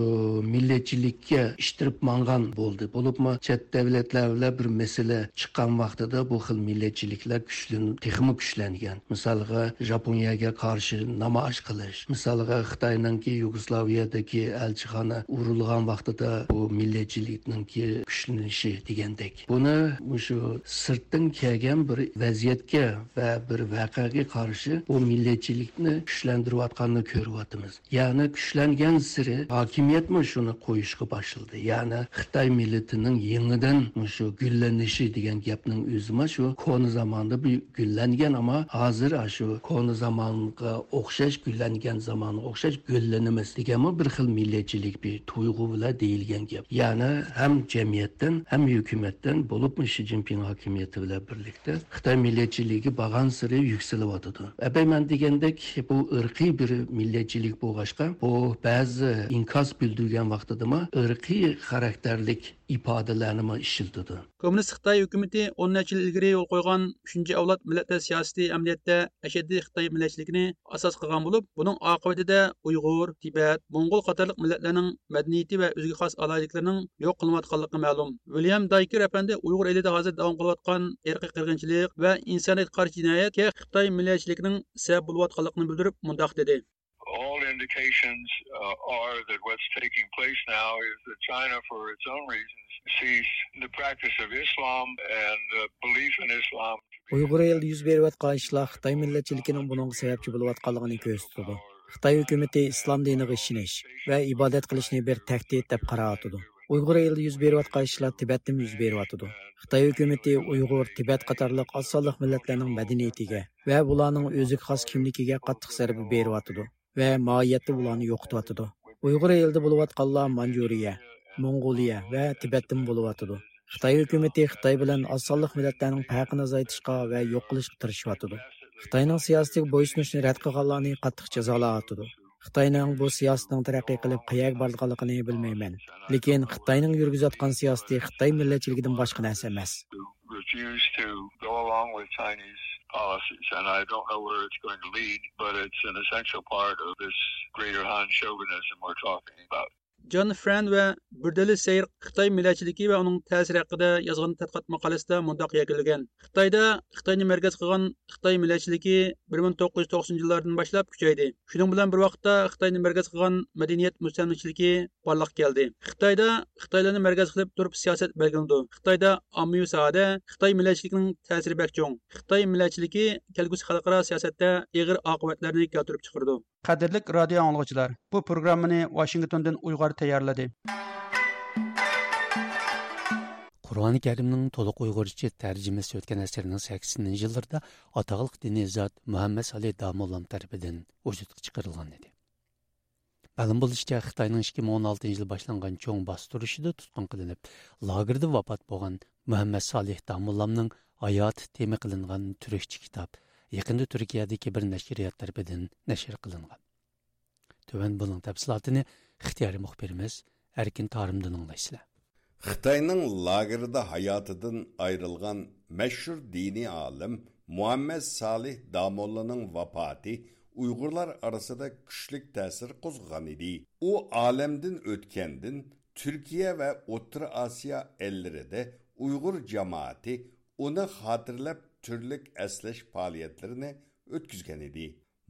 millatchilikka ishtirib mangan bo'ldi. Bo'libmi chet davlatlar bilan bir masala chiqqan vaqtida bu xil millatchiliklar kuchli texmi kuchlangan. Misolga Yaponiyaga qarshi namoyish qilish, misolga Xitoyningki Yugoslaviyadagi elchixona urilgan vaqtida bu millat millatchilikninki kuchlanishi degandek. Buni shu sirtdan kelgan bir vaziyatga va bir voqeaga qarshi bu millatchilikni kuchlantirayotganini ko'ryapmiz. Ya'ni kuchlangan siri hokimiyatmi shuni qo'yishga boshladi. Ya'ni Xitoy millatining yangidan shu gullanishi degan gapning o'zima shu koni zamonda bu gullangan ammo hozir shu koni zamonga o'xshash gullangan zamonga o'xshash gullanimiz deganmi bir xil millatchilik bir tuyg'u bilan deyilgan gap. Ya'ni ham jamiyatdan ham hukumatdan bo'libmi Shi Jinping hokimiyati bilan birlikda Xitoy millatchiligi bag'an siri yukselyotidi. abayman degandek bu irqiy bir millatchilik bo'lg'ashqa bu ba'zi inkos bildirgan vaqtidami irqiy xarakterlik ifodalarni ishiltidi. Kommunist Xitoy hukumati 10 yil ilgari yo'l qo'ygan 3-avlod millatlar siyosati amaliyotda ashaddiy Xitoy millatchiligini asos qilgan bo'lib, buning oqibatida Uyg'ur, Tibet, Mong'ol qatorliq millatlarning madaniyati va o'ziga xos alohidaliklarining yo'q qilinayotganligi ma'lum. William Dayker apandi Uyg'ur elida hozir davom qilayotgan irqiy qirg'inchilik va insoniyatga qarshi jinoyatga Xitoy millatchiligining sabab bo'layotganligini bildirib, mundoq dedi. all indications uh, are that what's taking place now is that China, for its own reasons, sees the practice of Islam and uh, belief in Islam. Uyg'ur elida yuz berayotgan ishlar Xitoy millatchiligining buning sababchi bo'layotganligini ko'rsatadi. Xitoy hukumati islom diniga ishonish va ibodat qilishni bir tahdid deb qarayotidi. Uyg'ur elida yuz berayotgan ishlar Tibetda yuz beryotidi. Xitoy hukumati Uyg'ur, Tibet qatorliq oz sonliq millatlarning madaniyatiga va ularning o'ziga xos kimligiga qattiq zarba beryotidi. va mohiyatda ularni yo'qityotidi uyg'ur elida bo'layotganlar manjuriya mong'oliya va tibatdan bo'layotidi xitoy hukumati xitoy bilan oz sonliq millatlarning farqini azaytishga va yo'q qilishga tirishyotidi xitoyning siyosatiga bo'ysunishni rad qilganlarni qattiq jazolayotidi xitoyning bu siyosatning taraqqiy qilib qayerga borganligini bilmayman lekin xitoyning yurgizayotgan siyosati xitoy millatchiligidan boshqa narsa emas. John Fran va Burdali Seyr Xitoy millatchiligi va uning ta'siri haqida yozgan tadqiqot maqolasida mundaq yakalagan. Xitoyda Xitoyni markaz qilgan Xitoy millatchiligi 1990 yillardan boshlab kuchaydi. Shuning bilan bir vaqtda Xitoyni markaz qilgan madaniyat mustamlachiligi barliq keldi. Xitoyda Xitoylarni markaz qilib turib siyosat belgilandi. Xitoyda ommaviy sohada Xitoy millatchiligining ta'siri bak cho'ng. Xitoy millatchiligi kelgusi xalqaro siyosatda og'ir oqibatlarni keltirib chiqardi. Qadrli radio anglag'uchilar, bu programmani Washingtondan Uyg'ur tayyorladi. Qur'oni Karimning to'liq Uyg'urcha tarjimasi o'tgan asrning 80 yillarida ataqliq diniy zot Muhammad Salih Damollam tarafidan vujudga chiqarilgan edi. Ma'lum bo'lishicha, Xitoyning 2016 yil boshlangan cho'ng bostirishida tutqun qilinib, lagerda vafot bo'lgan Muhammad Salih Damollamning hayoti tema qilingan turkcha kitob yaqinda Turkiyadagi bir nashriyat tarafidan nashr qilingan. Төвән buning tafsilotini ихтияри muxbirimiz Әркин Тарымдан аңлайсызлар. Хитаенның лагерда hayatыдан ayrılған мәшһүр dini alim Muhammed Salih Damollining вафаты Uyg'urlar orasida kuchlik ta'sir qo'zg'agan edi. U olamdan o'tgandan Türkiye va O'rta Asya ellerida Uyg'ur jamoati uni xotirlab türlük əslash faoliyatlarini o'tkazgan edi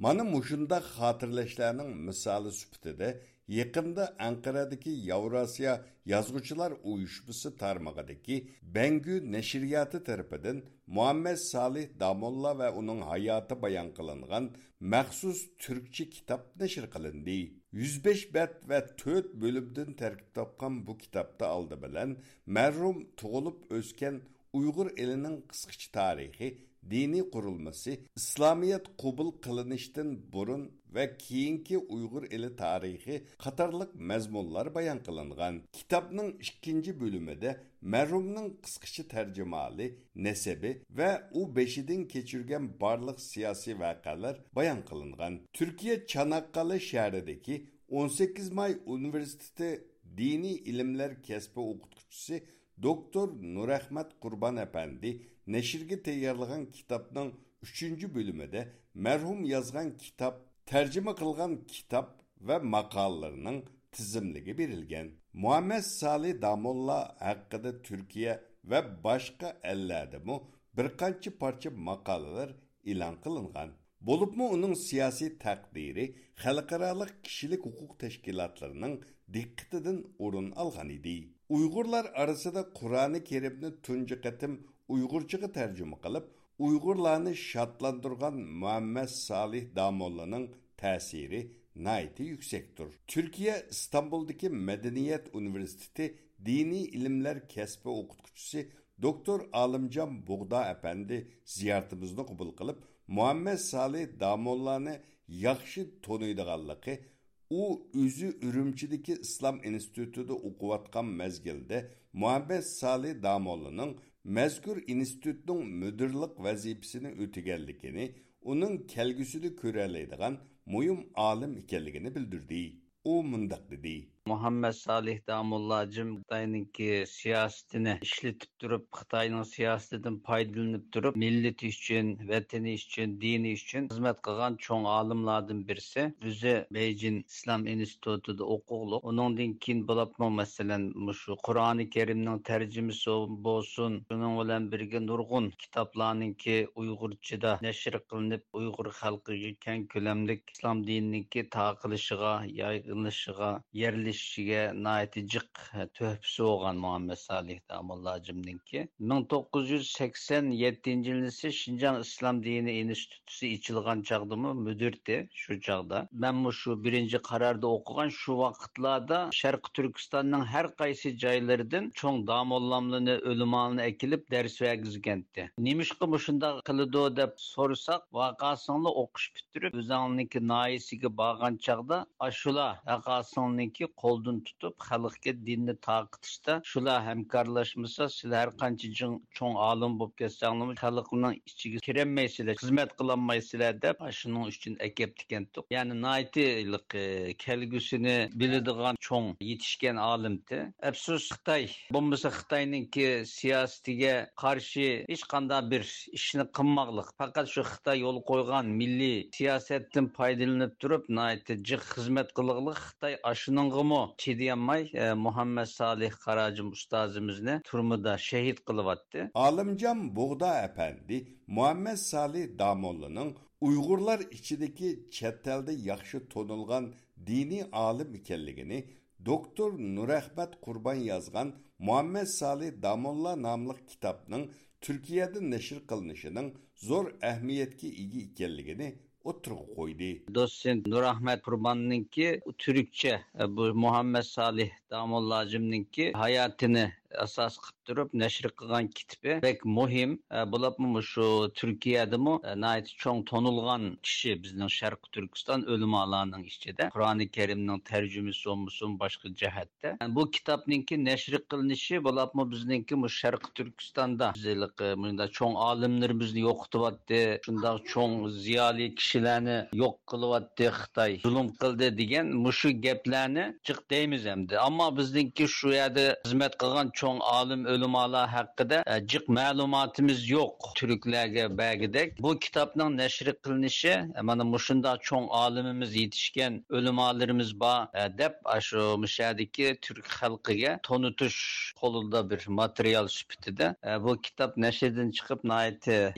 mana mushunda xotirlashlarning misoli sifatida yaqinda anqaradagi yevrosiyo yozuvchilar uyushmasi tarmog'idagi bangu nashriyati tarafidan muhammad salih damolla va uning hayoti bayon qilingan maxsus turkcha kitob nashr qilindi 105 bat va 4 bo'limdan tarkib topgan bu kitobda oldi bilan marhum tug'ilib o'sgan Uygur elinin kıskıç tarixi, dini qurulması, İslamiyet qubul kılınıştın burun və kiyinki Uygur eli tarixi Katarlık mezmunlar bayan kılıngan. Kitabının ikinci bölümüde merhumun kıskıçı tercümali, nesebi və u beşidin keçirgen barlıq siyasi vakalar bayan qılınğan. Türkiye Çanakkale şehrindeki 18 May Üniversitesi Dini İlimler Kesbe Okutkucusu doktor nurahmat qurbon apandi nashrga tayyorlagan kitobning uchinchi bo'limida marhum yozgan kitob tarjima qilgan kitob va maqolalarning tizimligi berilgan muhammad sali damulla haqida turkiya va boshqa ellardami bir qancha parcha maqolalar e'lon qilingan bo'libmi uning siyosiy taqdiri xalqaroliq kishilik huquq tashkilotlarining diqqatidan o'rin olgan edi uyg'urlar orasida qur'oni karimni tunji qatim uyg'urchaga tarjima qilib uyg'urlarni shodlantirgan muhammad solih damollaning ta'siri nayti yuksakdir turkiya istanbuldagi madaniyat universiteti diniy ilmlar kasbi o'qituvchisi doktor olimjon bug'do apandi ziyoratimizni qabul qilib muhammad solih damollani yaxshi to'niydiganligi u o'zi urumchidagi islom institutida o'qiyotgan mazgilda muhammad solih damollaning mazkur institutning mudirlik vazifasini o'taganligini uning kelgusida ko'ralaydigan muhim olim ekanligini bildirdi. U mundoq dedi muhammad solih damullajim xitoyninki siyosatini ishlatib turib xitoyning siyosatidan foydalanib turib millati uchun vatani uchun dini uchun xizmat qilgan cho'ng olimlardan birisi. O'zi beyjin islom institutida o'qug'liq uningdan keyin bo'libmi masalan shu qur'oni karimning tarjimasi bo'lsin. Shuning bilan birga nurg'un kitoblarninki uyg'urchada nashr qilinib uyg'ur xalqiga keng ko'lamlik islom dininiki taqilishiga yayqilishiga yerlish işçiye naitecik töhpüsü olgan Muhammed Salih Damullahcım'dinki. 1987 yılında Şincan İslam Dini İnstitüsü içilgan çağdımı müdürdi şu çağda. Ben bu şu birinci kararda okugan şu vakitlarda Şarkı Türkistan'ın her kaysi caylardan çoğun damollamlını ölümanını ekilip ders vergizgendi. Nimiş ki bu şunda kılıdı dep sorsak vakasını okuş bitirip özanliki naisiki bağan çağda aşula vakasınınki қолдын тутып, халыққа динни тақытышта шула һәмкарлашмаса, силәр һәр канчы чоң алым булып кетсәңнәр, халыкның ичиге киремәйсезләр, хезмәт кыланмайсызлар дип, шуның өчен әкеп дигән тук. Ягъни найтилык келгүсене билидиган чоң yetişken alimdi. Əfsus Xitay, bombası Xitayninki siyasetiga qarşı hiç qanda bir işini qınmaqlıq. Fakat şu Xitay yol qoyğan milli siyasettin paydalanıp durup, naiti cıq hizmet qılıqlıq Xitay aşının qımı mu çidiyanmay e, Muhammed Salih Karacım ustazımızını turmuda şehit kılıvattı. Alımcam Buğda Efendi Muhammed Salih Damollu'nun Uygurlar içindeki çetelde yakışı tonulgan dini alim ikenligini Doktor Nurehmet Kurban yazgan Muhammed Salih Damolla namlı kitabının Türkiye'de neşir kılınışının zor ehmiyetki iyi ikenligini oturuq qoydu. Dosen Nurahmet Qurbanninki Türkçe e, bu Muhammed Salih Damullacimninki hayatını asos qilib turib nashr qilgan kitibi bek muhim. E, bo'libmi shu turkiyadami e, cho'ng to'nilgan kishi bizning sharqi turkiston o'limolarning ichida qur'oni karimning tarjimasi bo'lmasin boshqa jihatda. E, bu kitobninki nashr qilinishi bo'libmi bizningki mu sharqi turkistonda? Bunda cho'ng olimlarimizni yo'qityapti shundoq cho'ng ziyoli kishilarni yo'q qilyapti xitoy zulm qildi degan mushu gaplarni jiq deymiz endi. Ammo bizningki shu yerda xizmat qilgan cho'ng olim o'limalar haqida e, jiq ma'lumotimiz yo'q turklarga bagidek. Bu kitobning nashr qilinishi e, mana mushunda cho'ng olimimiz yetishgan o'limalarimiz bor e, deb shu mushadiki turk xalqiga tonutish qo'lida bir material sifatida e, bu kitob nashrdan chiqib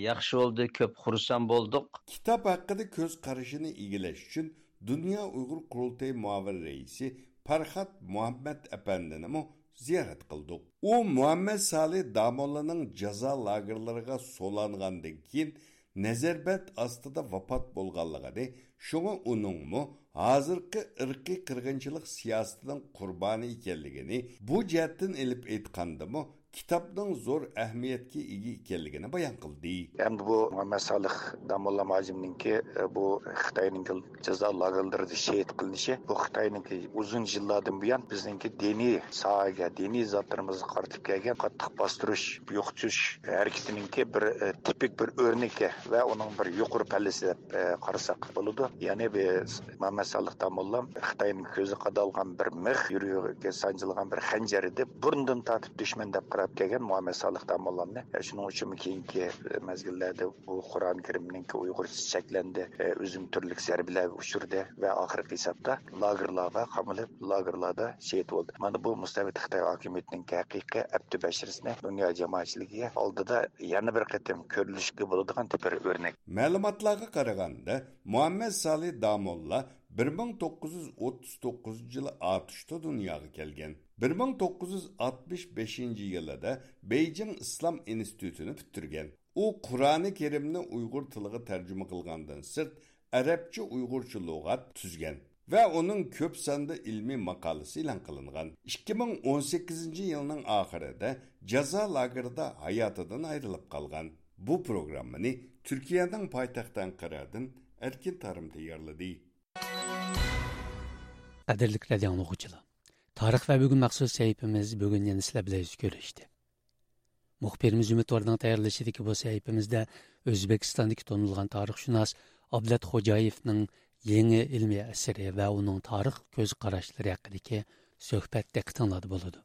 yaxshi bo'ldi ko'p xursand bo'ldik. Kitob haqida ko'z qarashini egillash uchun dunyo uyg'ur qurultayi muavin raisi farhad muhammad apandinimi ziyorat qildik u muhammad solih damollaning jazo lagerlariga so'langandan keyin nazarbat ostida vafot bo'lganligini shunga uningmi hozirgi irqiy qirg'inchilik siyosatining qurboni ekanligini bu jihatdan ilib aytgandimi kitobning zo'r ahamiyatga ega ekanligini bayon qildi. Endi bu muhammad solih damulla majimninki e, bu xitoyning jazo lagerlarida shehid qilinishi bu xitoyniki uzun yillardan buyon bizningki diniy sohaga diniy zotlarimizga qaratib kelgan qattiq bostirish yo'qotish e, harakatiningki bir e, tipik bir o'rniki va uning bir yuqori pallisi deb e, qarasak bo'ladi. Ya'ni biz muhammad solih damulla xitoyning ko'zi qadalgan bir mix yuragiga sanjilgan bir xanjar deb burundan tortib dushman deb qarab kelgan muhammad soliq damollonni shuning uchun keyingi e, mezgillarda bu qur'oni karimninki uyg'urcha cheklandi o'zim e, turli zarbalar uchirdi va oxirgi hisobda lagerlarga qamalib lagerlarda shehid bo'ldi mana bu mustabid xitoy hokimiyatining haqiqiy abdu bashirisni dunyo jamoatchiligiga oldida yana bir qatim ko'rilishga bo'ladigan bir o'rnak. Ma'lumotlarga qaraganda muhammad solih damolla 1939 yılı dunyoga dünyaya kelgen. 1965 yılında Beijing İslam İnstitutunu bitirgen. U Kur'an-ı Kerimni Uygur tiliga tercüme kılgandan sırt Arapça Uygurça lug'at tüzgen ve onun köp sanda ilmi makalesi ilan kılıngan. 2018 yılının ahirinde jaza lagerda hayatıdan ayrılıp kalgan. Bu programını Türkiye'den paytaxtdan Ankara'dan Erkin Tarım tayarladı. Qadirlik radio anlıqçılar. Tarix və bugün məxsus səhifəmiz bugün yeni sizlə biləyiz görüşdü. Muxbirimiz Ümit Vardan tayarlaşıdaki bu səhifəmizdə Özbekistandakı tonulğan tarixşünas Ablat Xo'jayevning yangi ilmiy əsəri və onun tarix göz qarashları haqqındakı söhbət diqqətinizdə болады.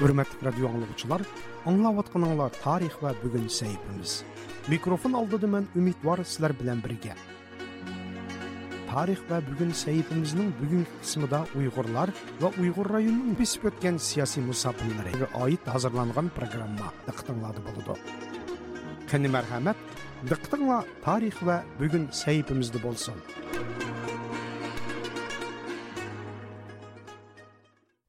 Hürmetlik radyo anlayıcılar, anlavatkananlar tarih ve bugün sahibimiz. Mikrofon aldı demen ümit var sizler bilen birge. Tarih ve bugün sahibimizin bugün kısmı da Uygurlar ve Uygur rayonunun besip ötken siyasi musabınları ve ait hazırlanan programma dıktanladı buludu. Kendi merhamet, dıktanla tarih ve bugün sahibimizde bolsun.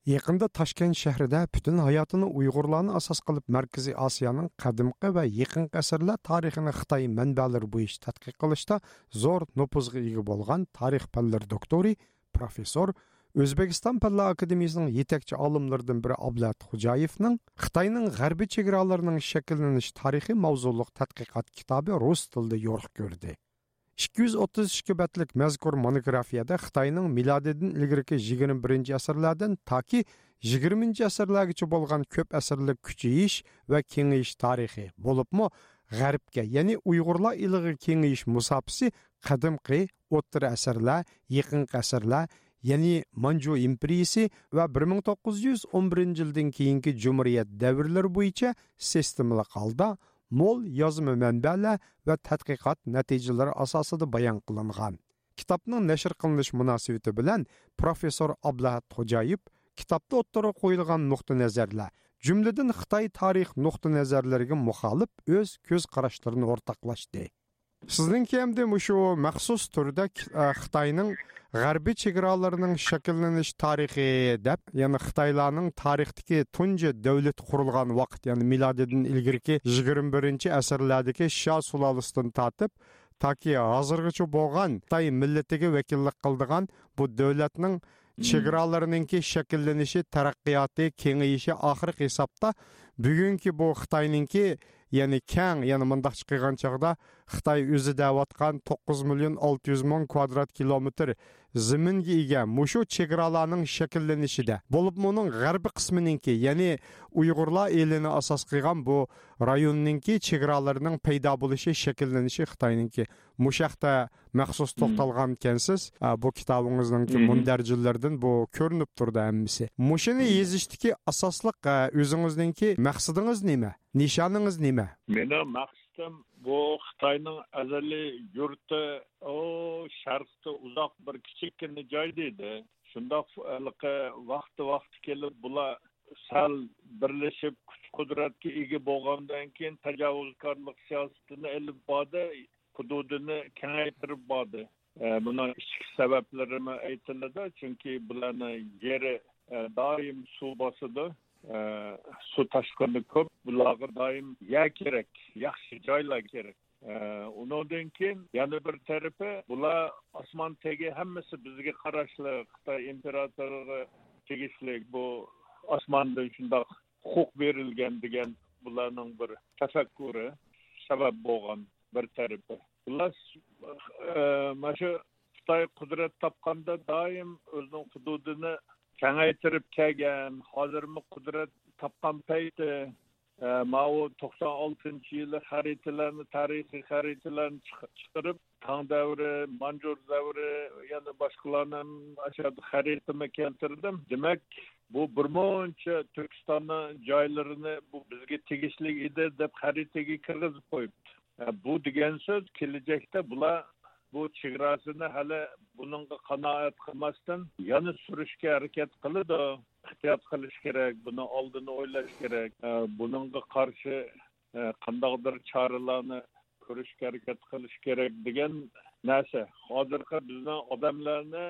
Yaqında Toshkent shahrida butun hayotini Uyg'urlarni asos qilib Markaziy Osiyoning qadimgi va yaqinqi asrlar tarixini Xitoy manbalari bo'yicha tadqiq qilishda zo'r nupuzga ega bo'lgan tarix fanlari doktori professor Өзбекстан Пәллә Академиясының етекші алымлардан бірі Аблат Хужаевның Қытайның ғарби шекараларының шекілленіш тарихи маузулық тадқиқат кітабы рус тілде йорқ көрді. 232 көбәтлек мәзкур монографияда Қытайның Миладедің илгәреге 21 асырлардан таки 20 асырларгача олған көп әсірлік күчі еш вә кеңі еш тарихи болып булыпмы Гәрбкә, ягъни уйгырлар илиге киңәеш мусапсы кадимки оттыр әсерләр, екін әсерләр, ягъни Манчжу империясы вә 1911 жылдың кейінгі җумһурият дәуірлер бойынша системалы қалда, mo'l yozma manbalar va tadqiqot natijalari asosida bayon qilingan. Kitobning nashr qilinish munosabati bilan professor ablahat xo'jayev kitobda o'ttira qo'yilgan nuqta nazarlar jumladan xitoy tarix nuqta nazarlariga muxolif o'z ko'z qarashlarini o'rtoqlashdi. Сіздің кемді о мәқсус түрді Қытайның ғарби чегараларының шекілініш тарихи деп, яны Қытайланың тарихтіки түнде дәулет құрылған вақыт, яны миладедің илгірки 21-ші әсірләдіки ша сулалыстын татып, таки азырғычу болған Қытай милләтіге вәкиллік қылдыған бұл дәулетнің chegaralarninki shakllanishi taraqqiyoti kengayishi oxirgi hisobda бұ Қытайның ке, яны кәң, яны мұндақ chiqilgan чағда, xitoy o'zi deyotgan to'qqiz million olti yuz ming kvadrat kilometr ziminga ega mushu chegaralarning shakllanishida. Bo'lib uning g'arbiy qismininki ya'ni uyg'urlar elini asos qilgan bu rayonninki chegaralarining paydo bo'lishi shakllanishi xitoyninki mushaqda maxsus to'xtalgan ekansiz bu kitobingizningki mundarjillardan bu ko'rinib turdi hammasi. Mushuni yezishdagi asosliq o'zingizninki maqsadingiz nima? Nishoningiz nima? Meni maqsadim bu xitoyning azaliy yurti u sharqda uzoq bir kichikkina joy deydi. Shundoq vaqti vaqti kelib bular sal birlashib kuch qudratga ega bo'lgandan keyin tajovuzkorlik siyosatini ilib bordi hududini kengaytirib bordi. E, buni ichki sabablari aytiladi chunki bularni yeri e, doim suv bosadi. Suv toshqini ko'p bularga doim ya kerak yaxshi joylar kerak undan keyin yana bir tarafi bular osmon tagi hammasi bizga qarashli xitoy imperatoriga tegishli bu osmondan shundoq huquq berilgan degan bularning bir tafakkuri sabab bo'lgan bir tarafi bular e, mana shu xitoy qudrat topganda doim o'zining hududini kengaytirib kelgan hozirmi qudrat topgan payti e, mau to'qson oltinchi yili xaritalarni tarixiy xaritalarni chiqarib tang davri manjur davri yana boshqalarni xaritama keltirdim. Demak bu bir muncha turkistonni joylarini bu bizga tegishli edi deb xaritaga kirgizib qo'yibdi. E, bu degan so'z kelajakda bular bu chegarasini hali bunga qanoat qilmasdan yana surishga harakat qiladi ehtiyot qilish kerak buni oldini o'ylash kerak. E, bunga qarshi e, qandaqdir choralarni ko'rishga harakat qilish kerak degan narsa hozirgi bizni odamlarni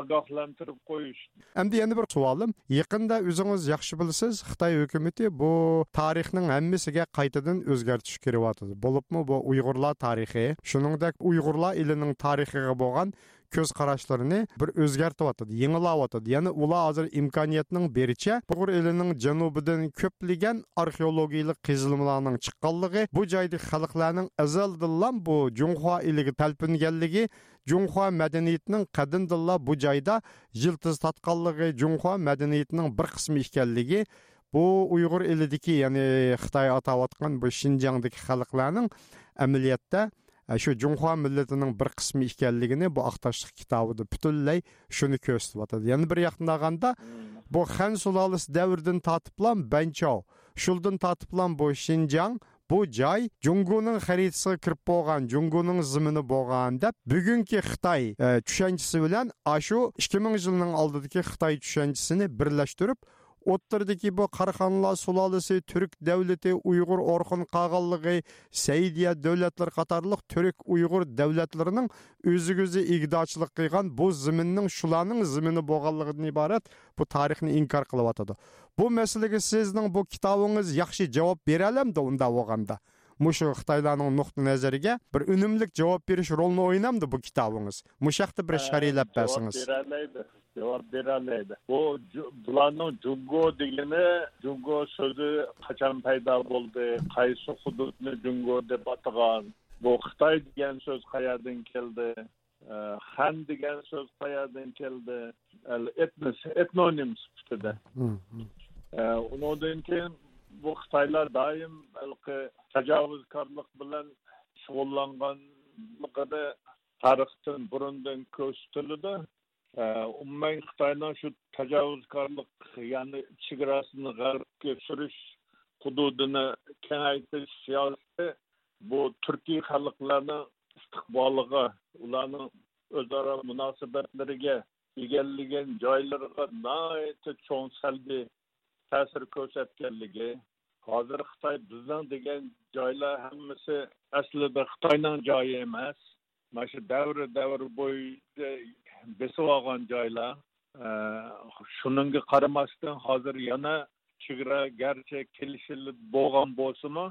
ogohlantirib qo'yish endi yana bir savolim yaqinda o'zingiz yaxshi bilasiz xitoy hukumati bu tarixning hammasiga qaytadan o'zgartish keryapti bo'libmi bu uyg'urlar tarixi shuningdek uyg'urlar elining tarixiga bo'lgan көз карашларын бір өзгертіп атады, яңалап атады. Яны ула азыр имканиятның беричә бұғыр елінің җанубыдан көпліген археологиялық кызылмаларның чыкканлыгы бу жайды халыкларның азалдыллан бу Жуңхуа елігі талпынгәнлеге Жуңхуа мәдениетінің кадимдылла бу жайда жылтыз татканлыгы, Жуңхуа мәдениетінің бір кысмы икәнлеге bu uyg'ur elidiki ya'ni xitoy atayotgan bu shinjongdagi xalqlarning amaliyotda shu junxo millatining bir qismi ekanligini bu aqtashliq kitobida butunlay shuni ko'rsatyotadi yana bir yoqdan olganda bu xan sulolasi davridan tortiblan banchov shuldan tortiblan bu shinjang bu joy junguning xaritasiga kirib bo'lgan junguning zimini bo'lgan deb bugungi xitoy tushunchasi bilan shu ikki ming yilning oldidagi xitoy tushunchisini birlashtirib o'ttirdagi bu qarxonlar sulolasi turk davlati uyg'ur orxun qag'anligi saidiya davlatlar qatorliq turk uyg'ur davlatlarining o'ziga o'zi igdochilik qilgan bu ziminning shularning zimini bo'lganligidan iborat bu tarixni inkor qilyotidi bu masalaga sizning bu kitobingiz yaxshi javob beralamdi unda bo'lganda mushu xitoylarning nuqta nazariga bir unumli javob berish rolini o'ynamdi bu kitobingiz mushaqda bir sharhlab bersangiz cevap vererlerdi. O bulanın Cungo degeni Cungo sözü kaçan payda oldu. Kaysı hududunu Cungo deb atıgan. Bu Xitay degen söz kayadan keldi. Han degen этнос, kayadan keldi. Etnis, etnonim sifatida. Ondan keyin bu Xitaylar daim tajovuzkorlik bilan shug'ullanganligida tarixdan burundan ko'rsatiladi umuman xitoyning shu tajovuzkorlik ya'ni chegarasini g'arbga surish hududini kengaytirish siyosati bu turkiy xalqlarni istiqboliga ularning o'zaro munosabatlariga egallagan joylariga nihoyatda cho'ng salbiy ta'sir ko'rsatganligi hozir xitoy bizning degan joylar hammasi aslida xitoyning joyi emas mana shu davr davr bo'yicha besib olgan joylar shunga qaramasdan hozir yana chegara garchi kelishilib bo'lgan bo'lsimi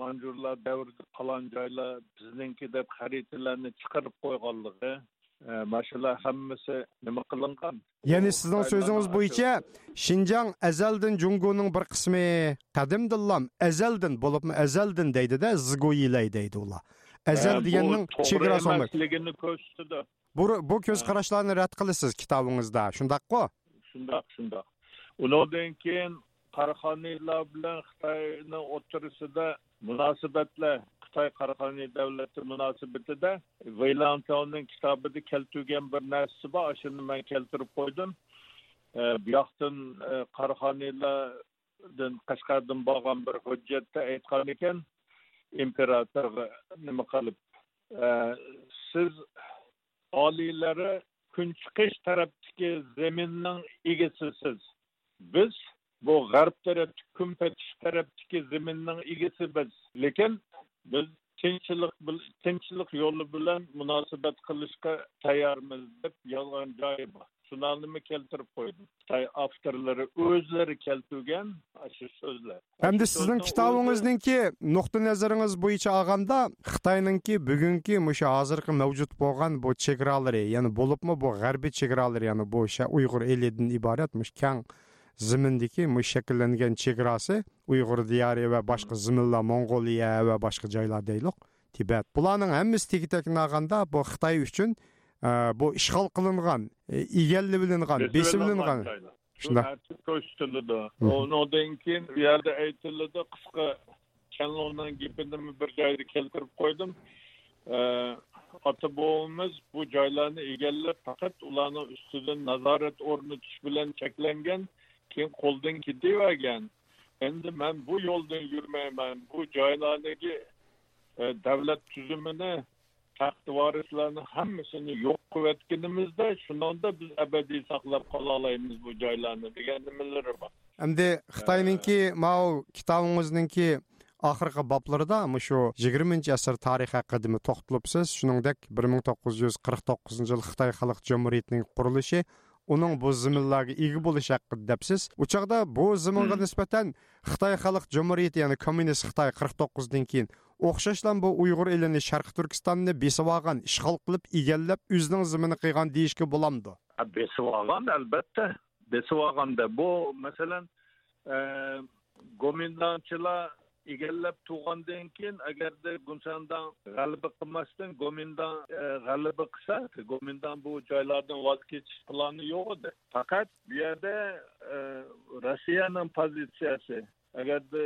manjurlar davrida qolgan joylar bizniki deb xaritalarni chiqarib qo'yganligi mana shular hammasi nima qilingan? Ya'ni sizning so'zingiz bo'yicha shinjang azaldan jungoning bir qismi qadimdillam azaldan bo'libmi azaldan deydida zgoyilay deydi ular. Azal deganning chegarasi ko'rsatdi bu bu ko'z qarashlarni rad qilasiz kitobingizda. Shundaqku shundoq shundoq. Undan keyin qarxoniylar bilan xitoyni o'tirisida munosabatlar xitoy qarxoniy davlati munosabatida veylantovning kitobida keltirgan bir narsasi bor. Shuni man keltirib qo'ydim. Bu yoqdan qarxoniylardan qashqardan bo'lgan bir hujjatda aytgan ekan imperatorga nima qilib? Siz oliylari kunchiqish tarafdagi zaminning egasisiz biz bu g'arb tarafdagi kun patish tarafdagi zaminning egasi biz. Lekin biz tinchlik tinchlik yo'li bilan munosabat qilishga tayyormiz deb yolg'on joyi bor. Shunanimi keltirib qo'ydim xitoy avtorlari o'zlari keltirgan shu so'zlar. Hamda sizning kitobingizningki nuqta nazaringiz bo'yicha olganda xitoyninki bugungi mushu hozirgi mavjud bo'lgan bu chegaralari ya'ni bo'libmi bu g'arbiy chegaralari ya'ni bu uyg'ur elidan iborat mush kang zimindagi mush shakllangan chegarasi uyg'ur diyori va boshqa ziminlar mong'oliya va boshqa joylar deylik tibat bularning hammasi tegi takini olganda bu xitoy uchun bu ishg'ol qilingan besimlangan shunday ko'rsatiladi undan keyin u yerda aytiladi qisqa kanlondan gapini bir joyda keltirib qo'ydim ota bobomuz bu joylarni egallab faqat ularni ustidan nazorat o'rnatish bilan cheklangan keyin qo'ldan ketavergan endi man bu yo'ldan yurmayman bu joylardagi davlat tuzumini taxt varislarni hammasini yo'q qilayotganimizda shunda biz abadiy saqlab qola olamiz bu joylarni degan nimalari bor. Endi xitoyninki mau kitobingizningki oxirgi boblarida shu yigirmanchi asr tarixi haqida to'xtalibsiz? Shuningdek bir ming to'qqiz yuz qirq to'qqizinchi yil xitoy xalq jumuriyatining qurilishi uning bu ziminlarga ega bo'lish haqida debsiz u chog'da bu ziminga nisbatan xitoy xalq jumuriyati ya'ni kommunist xitoy qirq to'qqizdan keyin o'xshashlan bu uyg'ur elini sharqi turkistonni besib olgan ishg'ol qilib egallab o'zining zimini qilgan deyishga bo'lamdi. Besib olgan albatta. Besib olganda bu masalan e, gomindanchilar egallab turgandan keyin agarda gunsandan g'alaba qilmasdan gomindan e, g'alaba qilsa gomindan bu joylardan voz kechish plani yo'q edi. Faqat bu yerda e, rossiyaning pozitsiyasi agarda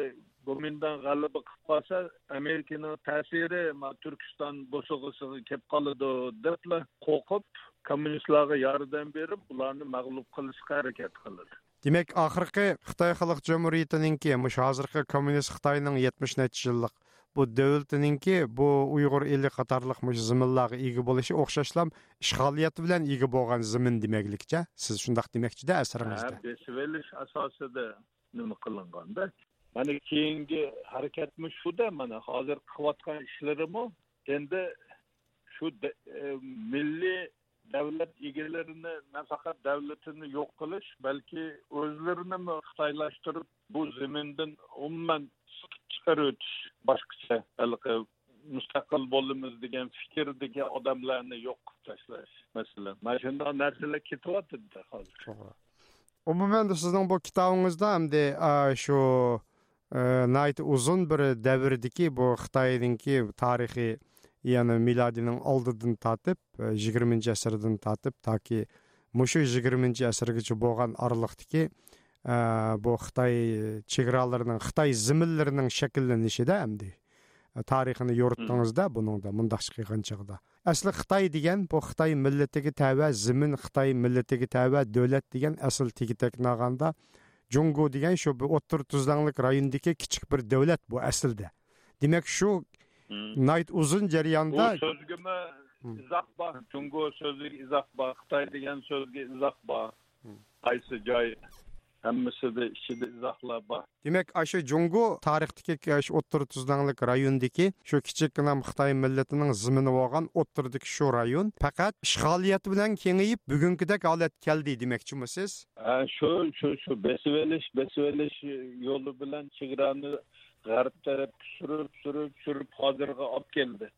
gomindan g'alaba qilib qolsa amerikaning ta'siri turkiston bo'sag'isiga kelib qoladi debla qo'rqib kommunistlarga yordam berib ularni mag'lub qilishga harakat qiladi. Demak oxirgi xitoy xalq jumuriyatiningki mush hozirgi kommunist xitoyning yetmish necha yillik bu davlatininki bu uyg'ur eli qatorliq mush ziminlarga ega bo'lishi o'xshashlam ishg'oliyat bilan ega bo'lgan zimin demaklikcha. Siz shundoq demoqchida asaringizda asosida nima qilinganda mana keyingi harakatmi shuda mana hozir qilayotgan ishlarimi endi shu e, milliy davlat egalarini nafaqat davlatini yo'q qilish balki o'zlarini xitoylashtirib bu zamindan umuman chiqarib o'tish boshqacha mustaqil bo'lamiz degan fikrdagi odamlarni yo'q qilib tashlash masalan mana shundoq narsalar ketyaptida hozir. Umuman sizning bu kitobingizda hamda shu Э, найт узун бір даврдики бұл Хитаидинки тарихи яны миладинин алдыдан татып э, 20-нчи асырдан татып таки мушу 20-нчи асыргыча болган аралыктыки э, бу Хитаи чегараларынын Хитаи зимиллеринин шакилленишиде эмди. Тарихини йорттуңузда буның да мындай чыгган чагда. Asli Қытай деген, бұл Қытай millatiga tava zimin Қытай millatiga tava davlat деген asl tegitak нағанда, jungo degan shu o'ttir tuzlanlik rayonidagi kichik bir davlat bu aslida. Demak shu nayt uzun jarayonda so'zgimi izoh bor? Jungo so'ziga izoh bor xitoy degan so'zga izoh bor. Qaysi joy hammasida ichida izohlar bor demak shu jungo tarixdagi shu o'ttir tuzlanlik rayondagi shu kichikgina xitoy millatining zimini bo'lgan o'ttirdagi shu rayon faqat ishg'oliyat bilan kengayib bugungidek holat keldi demoqchimisiz shu shu shu besib olish yo'li bilan chegarani g'arb tarafga surib surib surib hozirga olib keldi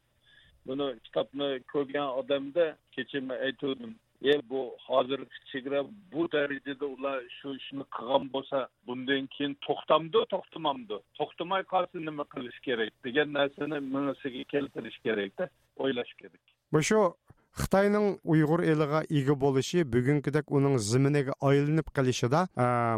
buni kitobni ko'rgan odamda kecha man aytuvdim e bu hozirgi chegara bu darajada ular shu ishni qilgan bo'lsa bundan keyin to'xtamdi to'xtamamdi. To'xtamay qolsa nima qilish kerak? degan narsani mingisiga keltirish kerakda o'ylash kerak. Bu shu xitoyning uyg'ur eliga ega bo'lishi bugungidek uning ziminiga aylanib qilishida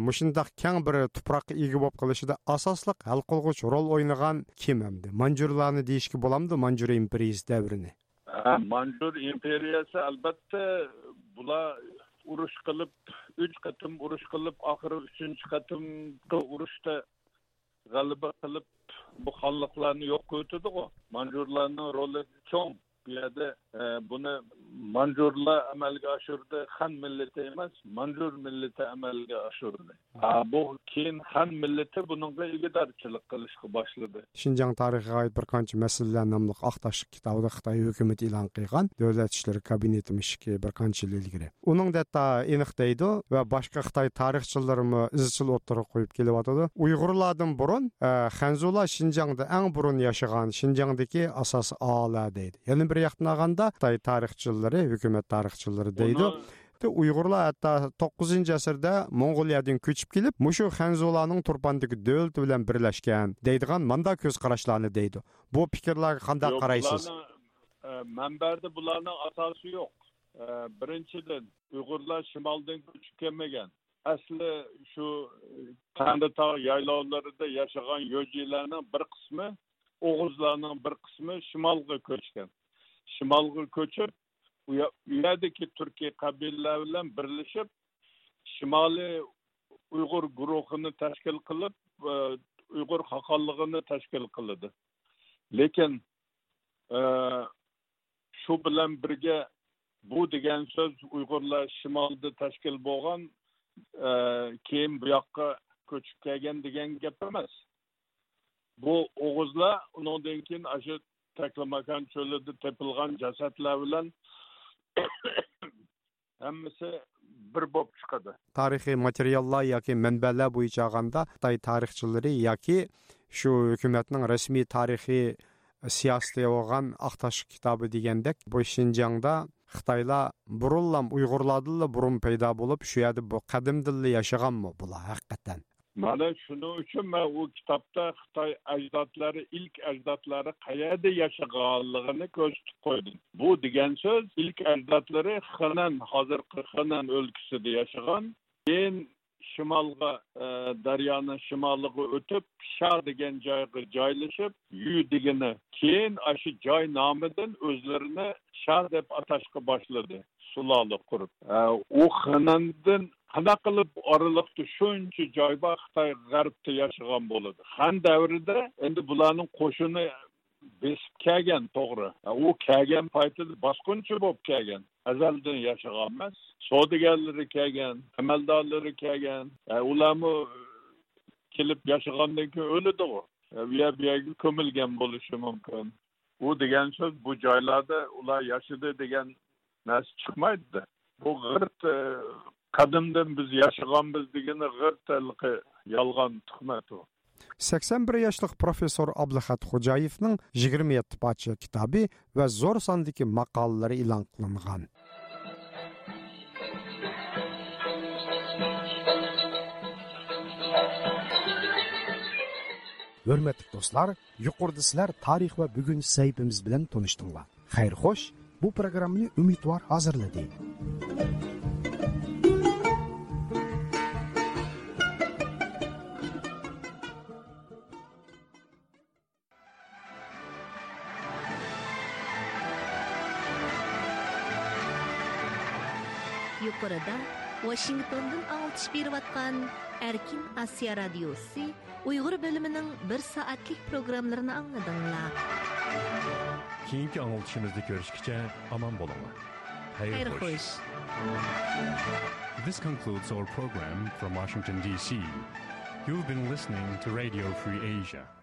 mushundoq kang bir tuproqqa ega bo'lib qilishida asosliq hal qilg'uch rol o'ynagan kim hamdi manjurlarni deyishga bo'lamdi manjur imperiyasi davrini? Manjur imperiyasi albatta bular urush qilib uch qatim urush qilib oxiri uchinchi qatimda urushda g'alaba qilib bu xonliqlarni yo'q o'tadiu manjurlarni roli cho'ng. Bu yerda buni manjurlar amalga oshirdi xan millati emas manjur millati amalga oshirdi bu keyin xan millati bunga egidorchilik qilishga boshladi shinjang tarixiga oid bir qancha masalalar nomli aqtashlik kitobida xitoy hukumati e'lon qilgan davlat ishlari kabineti mishki bir qancha yil ilgari. Uning data aniq deydi va boshqa xitoy tarixchilarimi izchil o'ttirib qo'yib kelyotidi uyg'urlardan burun hanzular shinjangda eng burun yashagan shinjangdagi asos ola deydi. Yana bir yoqdan olganda xitoy tarixchilari hukumat tarixchilari deydi. Uyg'urlar hatto to'qqizinchi asrda mo'ng'uliyadan ko'chib kelib mushu hanzularning turpandagi davlati bilan birlashgan deydigan manda ko'z qarashlarni deydi. Bu fikrlarga qanday qaraysiz? manbada bularning asosi yo'q. Birinchidan uyg'urlar shimoldan ko'chib kelmagan. Asli shu tanditog' yaylovlarida yashagan yo'jilarning bir qismi o'g'izlarning bir qismi shimolga ko'chgan shimolga ko'chib u yerdagi turkiy qabilalar bilan birlashib shimoliy uyg'ur guruhini tashkil qilib uyg'ur xoqonligini tashkil qiladi. Lekin e, shu bilan birga bu degan so'z uyg'urlar shimolda tashkil bo'lgan e, keyin bu yoqqa ko'chib kelgan degan gap emas. Bu o'g'izlar undan keyin shu taklamakan cho'lida tepilgan jasadlar bilan hammasi bir bo'lib chiqadi. Tarixiy materiallar yoki manbalar bo'yicha olganda xitoy tarixchilari yoki shu hukumatning rasmiy tarixiy siyosati bo'lgan aqtash kitobi degandek bu shinjongda xitoylar burunlam uyg'urlardanla burun paydo bo'lib shu yerda bu qadimdilla yashaganmi? Bular haqiqatan. Mana shuning uchun man u kitobda xitoy ajdodlari ilk ajdodlari qayerda yashaganligini ko'rsatib qo'ydim. Bu degan so'z ilk ajdodlari xinan hozirgi xinan o'lkasida yashagan. Keyin shimolga e, daryoni shimoliga o'tib sha degan joyga joylashib yu degani keyin shu joy nomidan o'zlarini sha deb atashga boshladi sulola qurib. E, u xinandan qanaqa qilib oraliqda shuncha joy bor xitoy g'arbda yashagan bo'ladi xan davrida endi bularning qo'shini besib kelgan to'g'ri u kelgan paytida bosqinchi bo'lib kelgan azaldan yashagan emas savdogarlari kelgan amaldorlari kelgan ularni kelib yashagandan keyin o'ladi bu yer bu yerga ko'milgan bo'lishi mumkin u degan so'z bu joylarda ular yashadi degan narsa chiqmaydida bu g'irt qadimdan biz yashaganmiz degani g'irt yolg'on tuhmat u 81 yoshli professor Ablahat Xo'jayevning 27 parcha kitobi va zo'r sondagi maqolalari e'lon qilingan. Hörmətli dostlar, yuqorida sizlar tarix va bugun sahifamiz bilan tanishdinglar. Xayr xo'sh, bu programmani Umidvor hozirladi. Washingtondan alçış berib atgan Erkin Asiya radiosi Uyg'ur bo'limining 1 soatlik programmalarini angladinglar. Keyingi anglitishimizda ko'rishguncha omon bo'linglar. Xayr xo'sh. This concludes our program from Washington, D.C. You've been listening to Radio Free Asia.